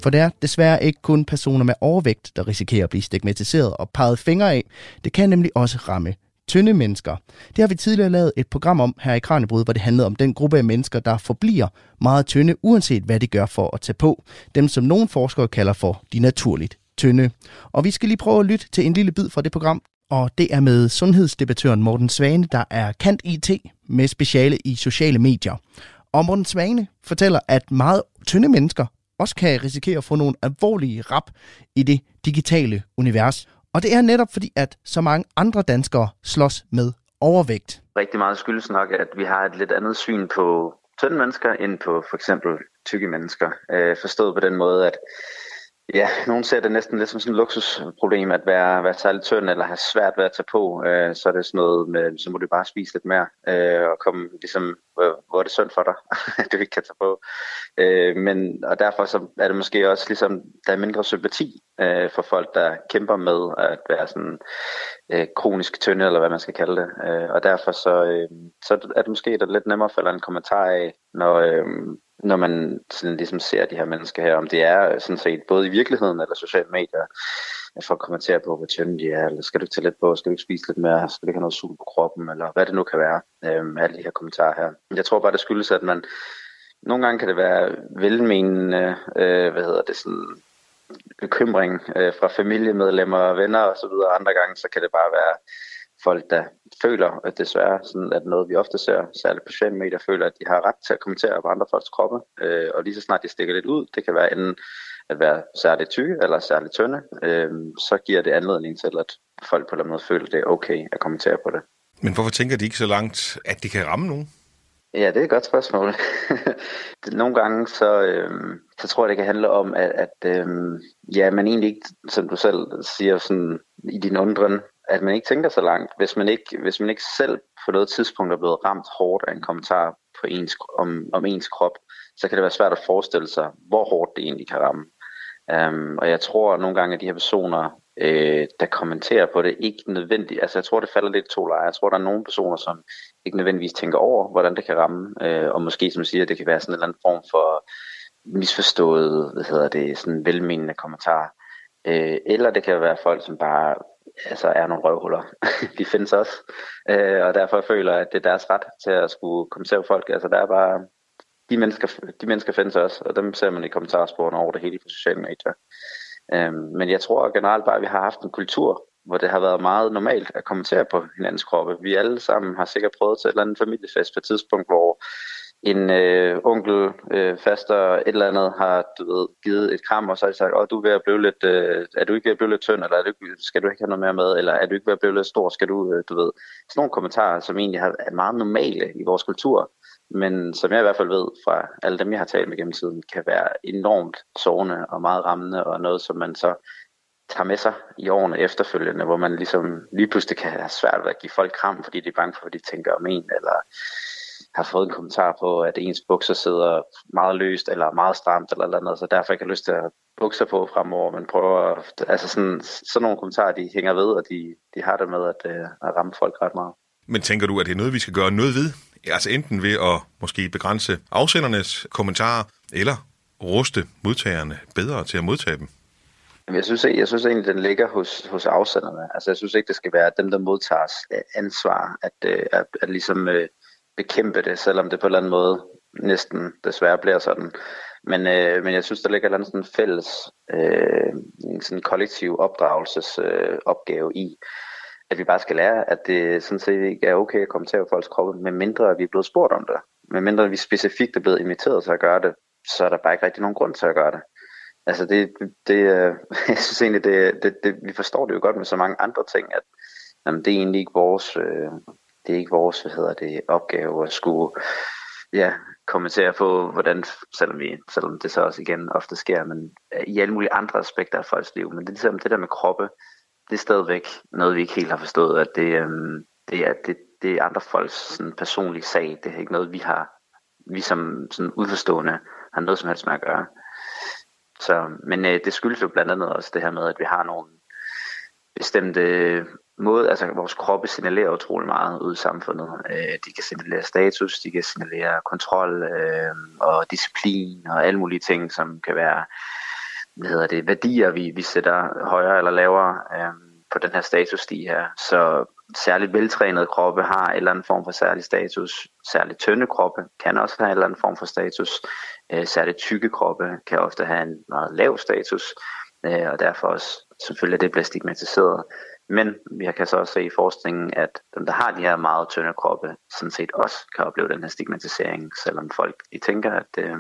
For det er desværre ikke kun personer med overvægt, der risikerer at blive stigmatiseret og peget fingre af. Det kan nemlig også ramme tynde mennesker. Det har vi tidligere lavet et program om her i Kranjebrud, hvor det handlede om den gruppe af mennesker, der forbliver meget tynde, uanset hvad de gør for at tage på. Dem, som nogle forskere kalder for de naturligt tynde. Og vi skal lige prøve at lytte til en lille bid fra det program, og det er med sundhedsdebattøren Morten Svane, der er kant IT med speciale i sociale medier. Og Morten Svane fortæller, at meget tynde mennesker også kan risikere at få nogle alvorlige rap i det digitale univers. Og det er netop fordi, at så mange andre danskere slås med overvægt. Rigtig meget skyldes nok, at vi har et lidt andet syn på tynde mennesker end på for eksempel tykke mennesker. Øh, forstået på den måde, at Ja, nogen ser det næsten lidt som sådan et luksusproblem at være, være særligt tynd eller have svært ved at tage på. Øh, så er det sådan noget med, så må du bare spise lidt mere øh, og komme ligesom, hvor, hvor er det synd for dig, at du ikke kan tage på. Øh, men, og derfor så er det måske også ligesom, der er mindre sympati øh, for folk, der kæmper med at være sådan øh, kronisk tynde, eller hvad man skal kalde det. Øh, og derfor så, øh, så er det måske der lidt nemmere at falde en kommentar af, når, øh, når man sådan ligesom ser de her mennesker her, om det er sådan set både i virkeligheden eller sociale medier, at folk kommenterer på, hvor tynde de er, eller skal du ikke tage lidt på, skal du ikke spise lidt mere, skal du ikke have noget sult på kroppen, eller hvad det nu kan være, øh, alle de her kommentarer her. Jeg tror bare, det skyldes, at man, nogle gange kan det være velmenende, øh, hvad hedder det, sådan, bekymring øh, fra familiemedlemmer og venner og så videre. Andre gange, så kan det bare være folk, der føler, at desværre sådan, at noget, vi ofte ser, særligt på sociale medier, føler, at de har ret til at kommentere på andre folks kroppe. Øh, og lige så snart de stikker lidt ud, det kan være enten, at være særligt tykke eller særligt tynde, øh, så giver det anledning til, at folk på en eller anden måde føler, at det er okay at kommentere på det. Men hvorfor tænker de ikke så langt, at de kan ramme nogen? Ja, det er et godt spørgsmål. Nogle gange så, øh, så tror jeg, det kan handle om, at, at øh, ja, man egentlig ikke, som du selv siger sådan, i din undren, at man ikke tænker så langt. Hvis man ikke, hvis man ikke selv på noget tidspunkt er blevet ramt hårdt af en kommentar på ens, om, om ens krop, så kan det være svært at forestille sig, hvor hårdt det egentlig kan ramme. Um, og jeg tror at nogle gange, at de her personer, øh, der kommenterer på det, ikke nødvendigt, altså jeg tror, det falder lidt to lejre. Jeg tror, der er nogle personer, som ikke nødvendigvis tænker over, hvordan det kan ramme, øh, og måske, som siger, det kan være sådan en eller anden form for misforstået, hvad hedder det, sådan velmenende kommentar. Øh, eller det kan være folk, som bare altså, er nogle røvhuller. de findes også, øh, og derfor føler jeg, at det er deres ret til at skulle kommentere på folk. Altså der er bare, de mennesker, de mennesker findes også, og dem ser man i kommentarsporene over det hele på sociale medier. Øhm, men jeg tror generelt bare, at vi har haft en kultur, hvor det har været meget normalt at kommentere på hinandens kroppe. Vi alle sammen har sikkert prøvet til et eller andet familiefest på et tidspunkt, hvor en øh, onkel, øh, faster, et eller andet har du ved, givet et kram, og så har de sagt, åh, du er ved at blive lidt, øh, er du ikke ved at blive lidt tynd, eller er du ikke, skal du ikke have noget mere med, eller er du ikke ved at blive lidt stor, skal du, øh, du ved. Sådan nogle kommentarer, som egentlig er meget normale i vores kultur, men som jeg i hvert fald ved fra alle dem, jeg har talt med gennem tiden, kan være enormt sårende og meget rammende, og noget, som man så tager med sig i årene efterfølgende, hvor man ligesom lige pludselig kan have svært ved at give folk kram, fordi de er bange for, hvad de tænker om en, eller har fået en kommentar på, at ens bukser sidder meget løst, eller meget stramt, eller eller andet, så derfor ikke har lyst til at bukser på fremover, men prøver, at, altså sådan, sådan nogle kommentarer, de hænger ved, og de, de har det med at, øh, at ramme folk ret meget. Men tænker du, at det er noget, vi skal gøre noget ved? Altså enten ved at måske begrænse afsendernes kommentarer, eller ruste modtagerne bedre til at modtage dem? Jeg synes, jeg synes egentlig, den ligger hos, hos afsenderne. Altså, jeg synes ikke, det skal være dem, der modtager ansvar, at, at, at, at ligesom øh, bekæmpe det, selvom det på en eller anden måde næsten desværre bliver sådan. Men, øh, men jeg synes, der ligger en sådan fælles, øh, en sådan kollektiv opdragelsesopgave øh, opgave i, at vi bare skal lære, at det sådan set ikke er okay at kommentere på folks kroppe, medmindre vi er blevet spurgt om det. Medmindre vi specifikt er blevet inviteret til at gøre det, så er der bare ikke rigtig nogen grund til at gøre det. Altså det, det øh, jeg synes egentlig, det, det, det, vi forstår det jo godt med så mange andre ting, at jamen, det er egentlig ikke vores, øh, det er ikke vores, hvad hedder det, opgave at skulle ja, kommentere på, hvordan, selvom, vi, selvom det så også igen ofte sker, men i alle mulige andre aspekter af folks liv. Men det er ligesom det der med kroppe, det er stadigvæk noget, vi ikke helt har forstået, at det, øhm, det, er, det, det er andre folks sådan, personlige sag. Det er ikke noget, vi har, vi som sådan udforstående har noget som helst med at gøre. Så, men øh, det skyldes jo blandt andet også det her med, at vi har nogle bestemte måde, altså vores kroppe signalerer utrolig meget ud i samfundet. Øh, de kan signalere status, de kan signalere kontrol øh, og disciplin og alle mulige ting, som kan være hvad hedder det, værdier, vi, vi sætter højere eller lavere øh, på den her statusstige her. Så særligt veltrænede kroppe har en eller anden form for særlig status. Særligt tynde kroppe kan også have en eller anden form for status. Øh, særligt tykke kroppe kan ofte have en meget lav status, øh, og derfor også selvfølgelig det bliver stigmatiseret. Men vi kan så også se i forskningen, at dem, der har de her meget tynde kroppe, sådan set også kan opleve den her stigmatisering, selvom folk de tænker, at øh,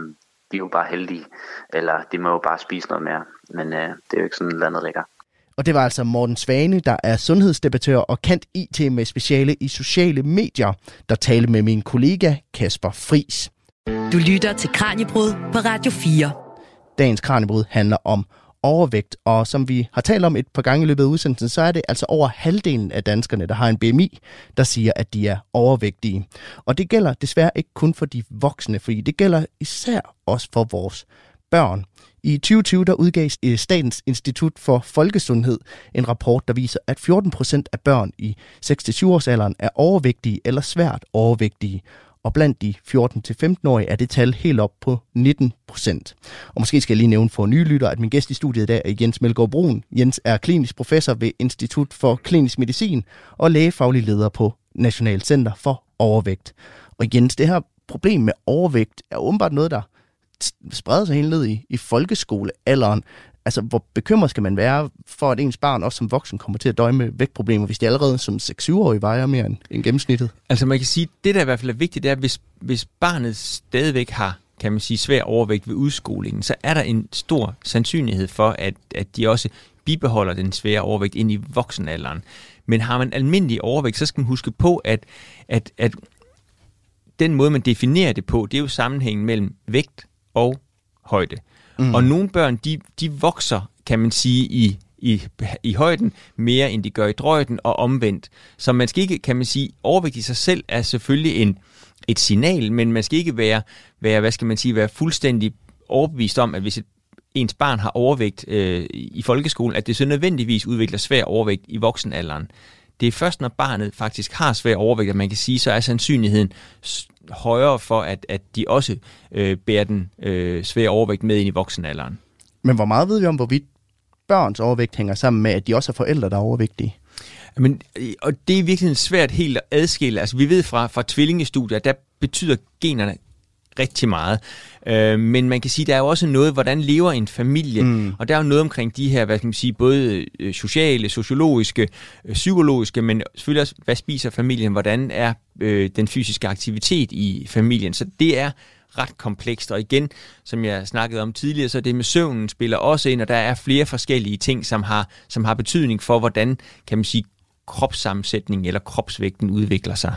de er jo bare heldige, eller de må jo bare spise noget mere. Men øh, det er jo ikke sådan, landet ligger. Og det var altså Morten Svane, der er sundhedsdebattør og kendt IT med speciale i sociale medier, der talte med min kollega Kasper Fris. Du lytter til Kranjebrud på Radio 4. Dagens Kranjebrud handler om overvægt, og som vi har talt om et par gange i løbet af udsendelsen, så er det altså over halvdelen af danskerne, der har en BMI, der siger, at de er overvægtige. Og det gælder desværre ikke kun for de voksne, fordi det gælder især også for vores børn. I 2020 der udgav eh, Statens Institut for Folkesundhed en rapport, der viser, at 14 procent af børn i 6-7 års alderen er overvægtige eller svært overvægtige og blandt de 14-15-årige er det tal helt op på 19 procent. Og måske skal jeg lige nævne for nye lytter, at min gæst i studiet i dag er Jens Melgaard Brun. Jens er klinisk professor ved Institut for Klinisk Medicin og lægefaglig leder på National Center for Overvægt. Og Jens, det her problem med overvægt er åbenbart noget, der spreder sig helt ned i, i folkeskolealderen altså, hvor bekymret skal man være for, at ens barn også som voksen kommer til at døje med vægtproblemer, hvis de allerede som 6-7-årige vejer mere end, end gennemsnittet? Altså man kan sige, det der i hvert fald er vigtigt, det er, hvis, hvis barnet stadigvæk har kan man sige, svær overvægt ved udskolingen, så er der en stor sandsynlighed for, at, at de også bibeholder den svære overvægt ind i voksenalderen. Men har man almindelig overvægt, så skal man huske på, at, at, at den måde, man definerer det på, det er jo sammenhængen mellem vægt og højde. Mm. Mm. Og nogle børn, de, de vokser, kan man sige, i, i, i højden mere, end de gør i drøjden, og omvendt. Så man skal ikke, kan man sige, overvægt i sig selv er selvfølgelig en, et signal, men man skal ikke være, være, hvad skal man sige, være fuldstændig overbevist om, at hvis et ens barn har overvægt øh, i folkeskolen, at det så nødvendigvis udvikler svær overvægt i voksenalderen. Det er først, når barnet faktisk har svær overvægt, at man kan sige, så er sandsynligheden højere for, at, at de også øh, bærer den øh, svære overvægt med ind i voksenalderen. Men hvor meget ved vi om, hvorvidt børns overvægt hænger sammen med, at de også har forældre, der er overvægtige? Men, og det er virkelig svært helt at adskille. Altså, vi ved fra, fra tvillingestudier, der betyder generne rigtig meget. Øh, men man kan sige, der er jo også noget, hvordan lever en familie, mm. og der er jo noget omkring de her, hvad kan man sige, både øh, sociale, sociologiske, øh, psykologiske, men selvfølgelig også, hvad spiser familien, hvordan er øh, den fysiske aktivitet i familien. Så det er ret komplekst, og igen, som jeg snakkede om tidligere, så det med søvnen spiller også ind, og der er flere forskellige ting, som har, som har betydning for, hvordan, kan man sige, kropssammensætningen eller kropsvægten udvikler sig.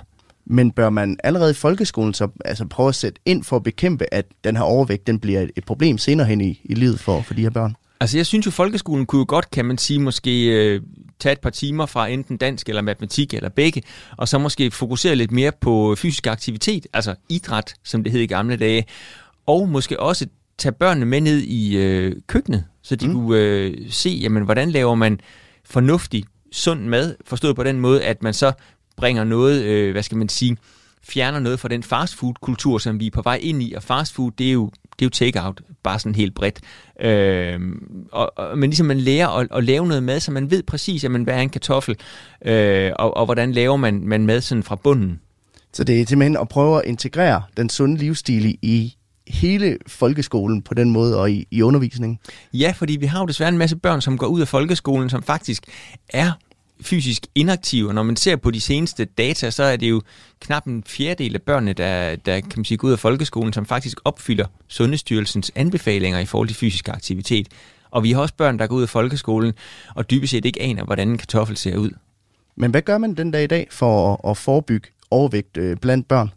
Men bør man allerede i folkeskolen så altså prøve at sætte ind for at bekæmpe, at den her overvægt den bliver et problem senere hen i, i livet for, for de her børn? Altså jeg synes jo, folkeskolen kunne jo godt, kan man sige, måske øh, tage et par timer fra enten dansk eller matematik eller begge, og så måske fokusere lidt mere på fysisk aktivitet, altså idræt, som det hed i gamle dage, og måske også tage børnene med ned i øh, køkkenet, så de mm. kunne øh, se, jamen, hvordan laver man fornuftig, sund mad, forstået på den måde, at man så bringer noget, øh, hvad skal man sige, fjerner noget fra den fastfood-kultur, som vi er på vej ind i, og fastfood, det er jo, det er jo take-out, bare sådan helt bredt. Øh, og, og, men ligesom man lærer at, at lave noget mad, så man ved præcis, jamen, hvad er en kartoffel, øh, og, og hvordan laver man, man mad sådan fra bunden. Så det er simpelthen at prøve at integrere den sunde livsstil i hele folkeskolen på den måde og i, i undervisningen? Ja, fordi vi har jo desværre en masse børn, som går ud af folkeskolen, som faktisk er fysisk inaktive. Når man ser på de seneste data, så er det jo knap en fjerdedel af børnene, der, der kan man sige, går ud af folkeskolen, som faktisk opfylder Sundhedsstyrelsens anbefalinger i forhold til fysisk aktivitet. Og vi har også børn, der går ud af folkeskolen, og dybest set ikke aner, hvordan en kartoffel ser ud. Men hvad gør man den dag i dag for at, at forebygge overvægt øh, blandt børn?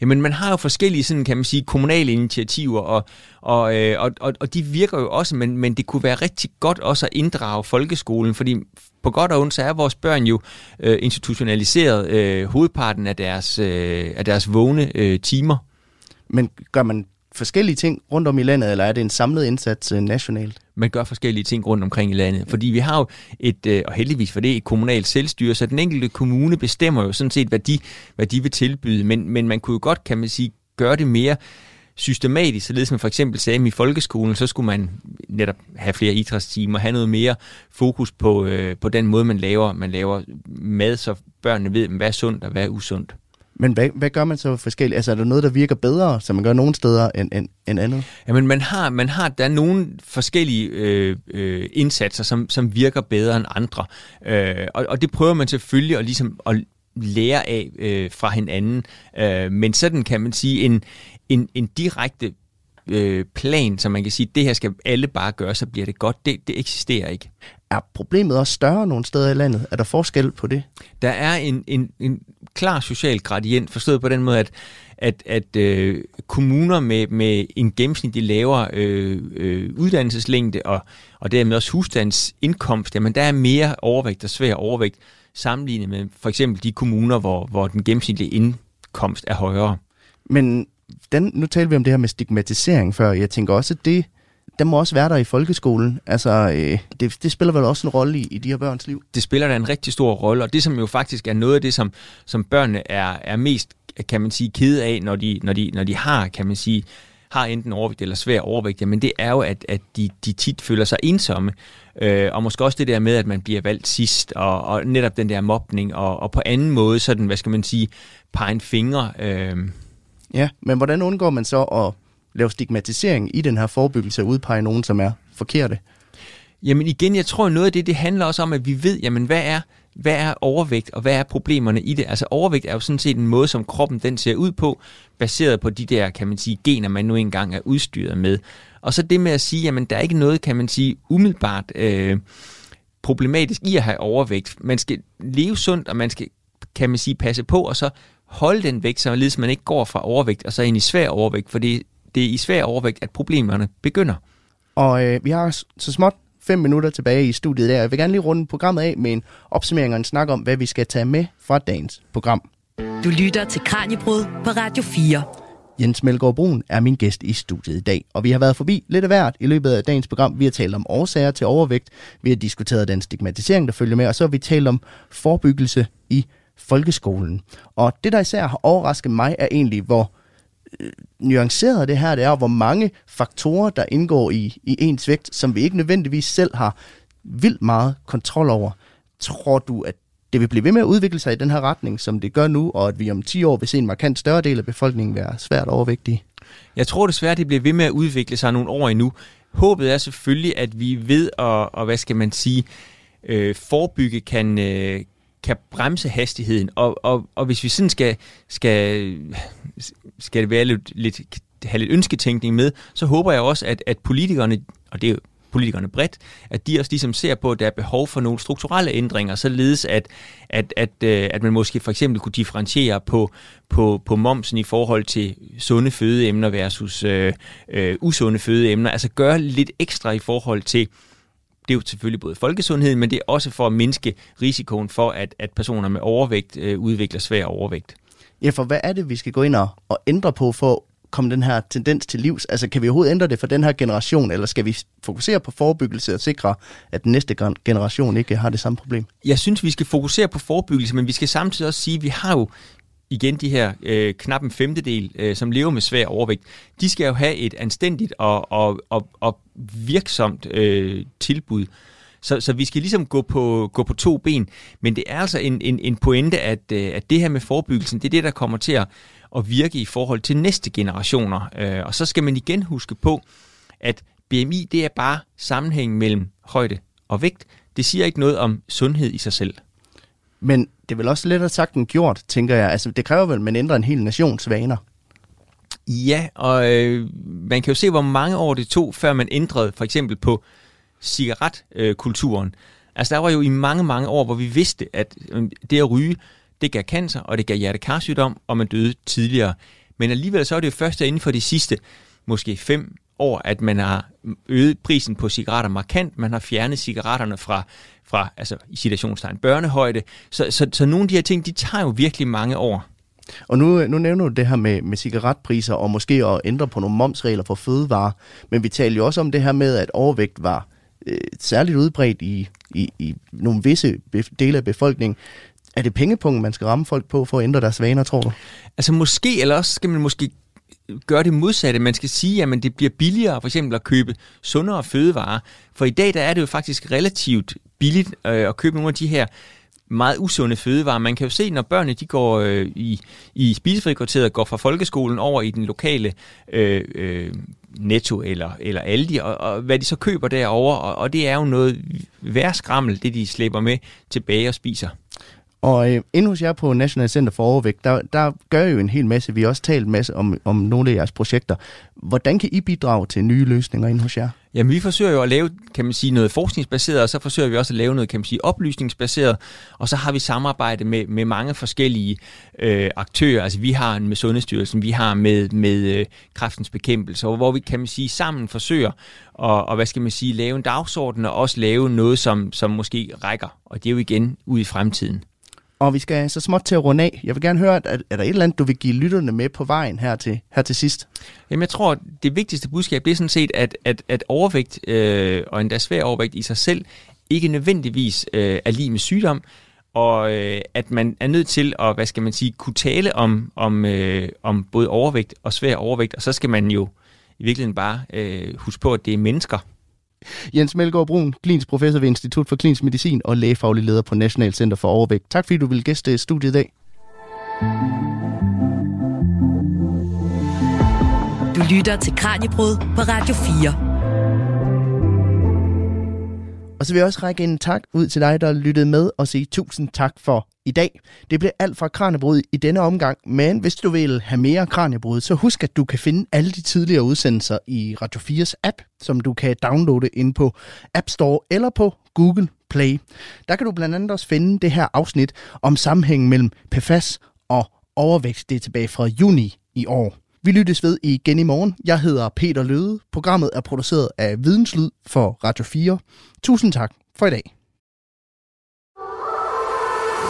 Jamen, man har jo forskellige, sådan, kan man sige, kommunale initiativer, og, og, øh, og, og, og de virker jo også, men, men det kunne være rigtig godt også at inddrage folkeskolen, fordi på godt og ondt, så er vores børn jo øh, institutionaliseret øh, hovedparten af deres, øh, af deres vågne øh, timer. Men gør man forskellige ting rundt om i landet, eller er det en samlet indsats øh, nationalt? Man gør forskellige ting rundt omkring i landet, fordi vi har jo et, øh, og heldigvis for det, et kommunalt selvstyre, så den enkelte kommune bestemmer jo sådan set, hvad de, hvad de vil tilbyde, men, men man kunne jo godt, kan man sige, gøre det mere systematisk, således man for eksempel sagde i folkeskolen, så skulle man netop have flere idrætstimer, have noget mere fokus på, øh, på den måde, man laver, man laver mad, så børnene ved, hvad er sundt og hvad er usundt. Men hvad, hvad gør man så forskelligt? Altså er der noget, der virker bedre, som man gør nogle steder end, end, end andet? Jamen man har, man har der er nogle forskellige øh, øh, indsatser, som, som virker bedre end andre. Øh, og, og det prøver man selvfølgelig at, ligesom, at lære af øh, fra hinanden. Øh, men sådan kan man sige, en, en, en direkte øh, plan, så man kan sige, det her skal alle bare gøre, så bliver det godt, det, det eksisterer ikke. Er problemet også større nogle steder i landet? Er der forskel på det? Der er en, en, en klar social gradient, forstået på den måde, at, at, at øh, kommuner med, med en gennemsnitlig lavere øh, øh, uddannelseslængde og, og dermed også husstandsindkomst, jamen der er mere overvægt og svær overvægt sammenlignet med for eksempel de kommuner, hvor, hvor den gennemsnitlige indkomst er højere. Men den, nu taler vi om det her med stigmatisering før. Jeg tænker også, at det, den må også være der i folkeskolen. Altså, øh, det, det spiller vel også en rolle i, i de her børns liv? Det spiller da en rigtig stor rolle, og det som jo faktisk er noget af det, som, som børnene er, er mest, kan man sige, kede af, når de, når, de, når de har, kan man sige, har enten overvægt eller svær overvægt, men det er jo, at, at de, de tit føler sig ensomme. Øh, og måske også det der med, at man bliver valgt sidst, og, og netop den der mobning, og, og på anden måde sådan, hvad skal man sige, pege en finger. Øh, Ja, men hvordan undgår man så at lave stigmatisering i den her forebyggelse og udpege nogen, som er forkerte? Jamen igen, jeg tror noget af det, det handler også om, at vi ved, jamen hvad er, hvad er overvægt, og hvad er problemerne i det? Altså overvægt er jo sådan set en måde, som kroppen den ser ud på, baseret på de der, kan man sige, gener, man nu engang er udstyret med. Og så det med at sige, jamen der er ikke noget, kan man sige, umiddelbart øh, problematisk i at have overvægt. Man skal leve sundt, og man skal, kan man sige, passe på, og så holde den vægt, så man ikke går fra overvægt og så ind i svær overvægt, for det, det er i svær overvægt, at problemerne begynder. Og øh, vi har så småt fem minutter tilbage i studiet der. Jeg vil gerne lige runde programmet af med en opsummering og en snak om, hvad vi skal tage med fra dagens program. Du lytter til Kranjebrud på Radio 4. Jens Melgaard Brun er min gæst i studiet i dag, og vi har været forbi lidt af hvert i løbet af dagens program. Vi har talt om årsager til overvægt, vi har diskuteret den stigmatisering, der følger med, og så har vi talt om forebyggelse i folkeskolen. Og det, der især har overrasket mig, er egentlig, hvor øh, nuanceret det her det er, og hvor mange faktorer, der indgår i, i ens vægt, som vi ikke nødvendigvis selv har vildt meget kontrol over. Tror du, at det vil blive ved med at udvikle sig i den her retning, som det gør nu, og at vi om 10 år vil se en markant større del af befolkningen være svært overvægtige? Jeg tror desværre, det bliver ved med at udvikle sig nogle år endnu. Håbet er selvfølgelig, at vi ved at, og hvad skal man sige, øh, forebygge kan, øh, kan bremse hastigheden. Og, og, og hvis vi sådan skal, skal, skal det være lidt, lidt, have lidt ønsketænkning med, så håber jeg også, at, at politikerne, og det er jo politikerne bredt, at de også ligesom ser på, at der er behov for nogle strukturelle ændringer, således at, at, at, øh, at man måske for eksempel kunne differentiere på, på, på momsen i forhold til sunde fødeemner versus øh, øh, usunde fødeemner, altså gøre lidt ekstra i forhold til det er jo selvfølgelig både folkesundheden, men det er også for at mindske risikoen for, at, at personer med overvægt øh, udvikler svær overvægt. Ja, for hvad er det, vi skal gå ind og, og ændre på for at komme den her tendens til livs? Altså, kan vi overhovedet ændre det for den her generation, eller skal vi fokusere på forebyggelse og sikre, at den næste generation ikke har det samme problem? Jeg synes, vi skal fokusere på forebyggelse, men vi skal samtidig også sige, at vi har jo igen de her øh, knap en femtedel, øh, som lever med svær overvægt, de skal jo have et anstændigt og, og, og, og virksomt øh, tilbud. Så, så vi skal ligesom gå på, gå på to ben. Men det er altså en, en, en pointe, at, øh, at det her med forebyggelsen, det er det, der kommer til at, at virke i forhold til næste generationer. Øh, og så skal man igen huske på, at BMI, det er bare sammenhæng mellem højde og vægt. Det siger ikke noget om sundhed i sig selv. Men det er vel også lettere sagt end gjort, tænker jeg. Altså, det kræver vel, at man ændrer en hel nations vaner. Ja, og øh, man kan jo se, hvor mange år det tog, før man ændrede for eksempel på cigaretkulturen. Altså, der var jo i mange, mange år, hvor vi vidste, at øh, det at ryge, det gav cancer, og det gav hjertekarsygdom, og man døde tidligere. Men alligevel så er det jo først inden for de sidste måske 5, over, at man har øget prisen på cigaretter markant, man har fjernet cigaretterne fra, fra altså i citationstegn, børnehøjde. Så, så, så nogle af de her ting, de tager jo virkelig mange år. Og nu, øh, nu nævner du det her med, med cigaretpriser og måske at ændre på nogle momsregler for fødevarer, men vi taler jo også om det her med, at overvægt var øh, særligt udbredt i, i, i nogle visse dele af befolkningen. Er det pengepunkten, man skal ramme folk på for at ændre deres vaner, tror du? Altså måske, eller også skal man måske gøre det modsatte. Man skal sige, at det bliver billigere for eksempel at købe sundere fødevarer. For i dag der er det jo faktisk relativt billigt øh, at købe nogle af de her meget usunde fødevarer. Man kan jo se, når børnene de går øh, i, i spisefrikvarteret, går fra folkeskolen over i den lokale øh, øh, Netto eller, eller Aldi, og, og hvad de så køber derover og, og det er jo noget værre skrammel, det de slæber med tilbage og spiser. Og øh, inde hos jer på National Center for Overvægt, der, der gør I jo en hel masse. Vi har også talt en masse om, om nogle af jeres projekter. Hvordan kan I bidrage til nye løsninger inde hos jer? Jamen, vi forsøger jo at lave, kan man sige, noget forskningsbaseret, og så forsøger vi også at lave noget, kan man sige, oplysningsbaseret, og så har vi samarbejde med, med mange forskellige øh, aktører. Altså, vi har med Sundhedsstyrelsen, vi har med, med øh, kræftens bekæmpelse, hvor vi, kan man sige, sammen forsøger at, og, hvad skal man sige, lave en dagsorden, og også lave noget, som, som måske rækker, og det er jo igen ud i fremtiden. Og vi skal så småt til at runde af. Jeg vil gerne høre, at er der et eller andet, du vil give lytterne med på vejen her til, her til sidst? Jamen jeg tror, det vigtigste budskab, det er sådan set, at, at, at overvægt, øh, og endda svær overvægt i sig selv, ikke nødvendigvis øh, er lige med sygdom, og øh, at man er nødt til at, hvad skal man sige, kunne tale om, om, øh, om både overvægt og svær overvægt, og så skal man jo i virkeligheden bare øh, huske på, at det er mennesker, Jens Melgaard Brun, klinisk professor ved Institut for Klinisk Medicin og lægefaglig leder på National Center for Overvægt. Tak fordi du vil gæste studiet i dag. Du lytter til Kranjebrud på Radio 4. Og så vil jeg også række en tak ud til dig, der lyttede med, og sige tusind tak for i dag. Det blev alt fra Kranjebrud i denne omgang, men hvis du vil have mere Kranjebrud, så husk, at du kan finde alle de tidligere udsendelser i Radio 4's app, som du kan downloade ind på App Store eller på Google Play. Der kan du blandt andet også finde det her afsnit om sammenhængen mellem PFAS og overvægt. Det er tilbage fra juni i år. Vi lyttes ved igen i morgen. Jeg hedder Peter Løde. Programmet er produceret af Videnslyd for Radio 4. Tusind tak for i dag.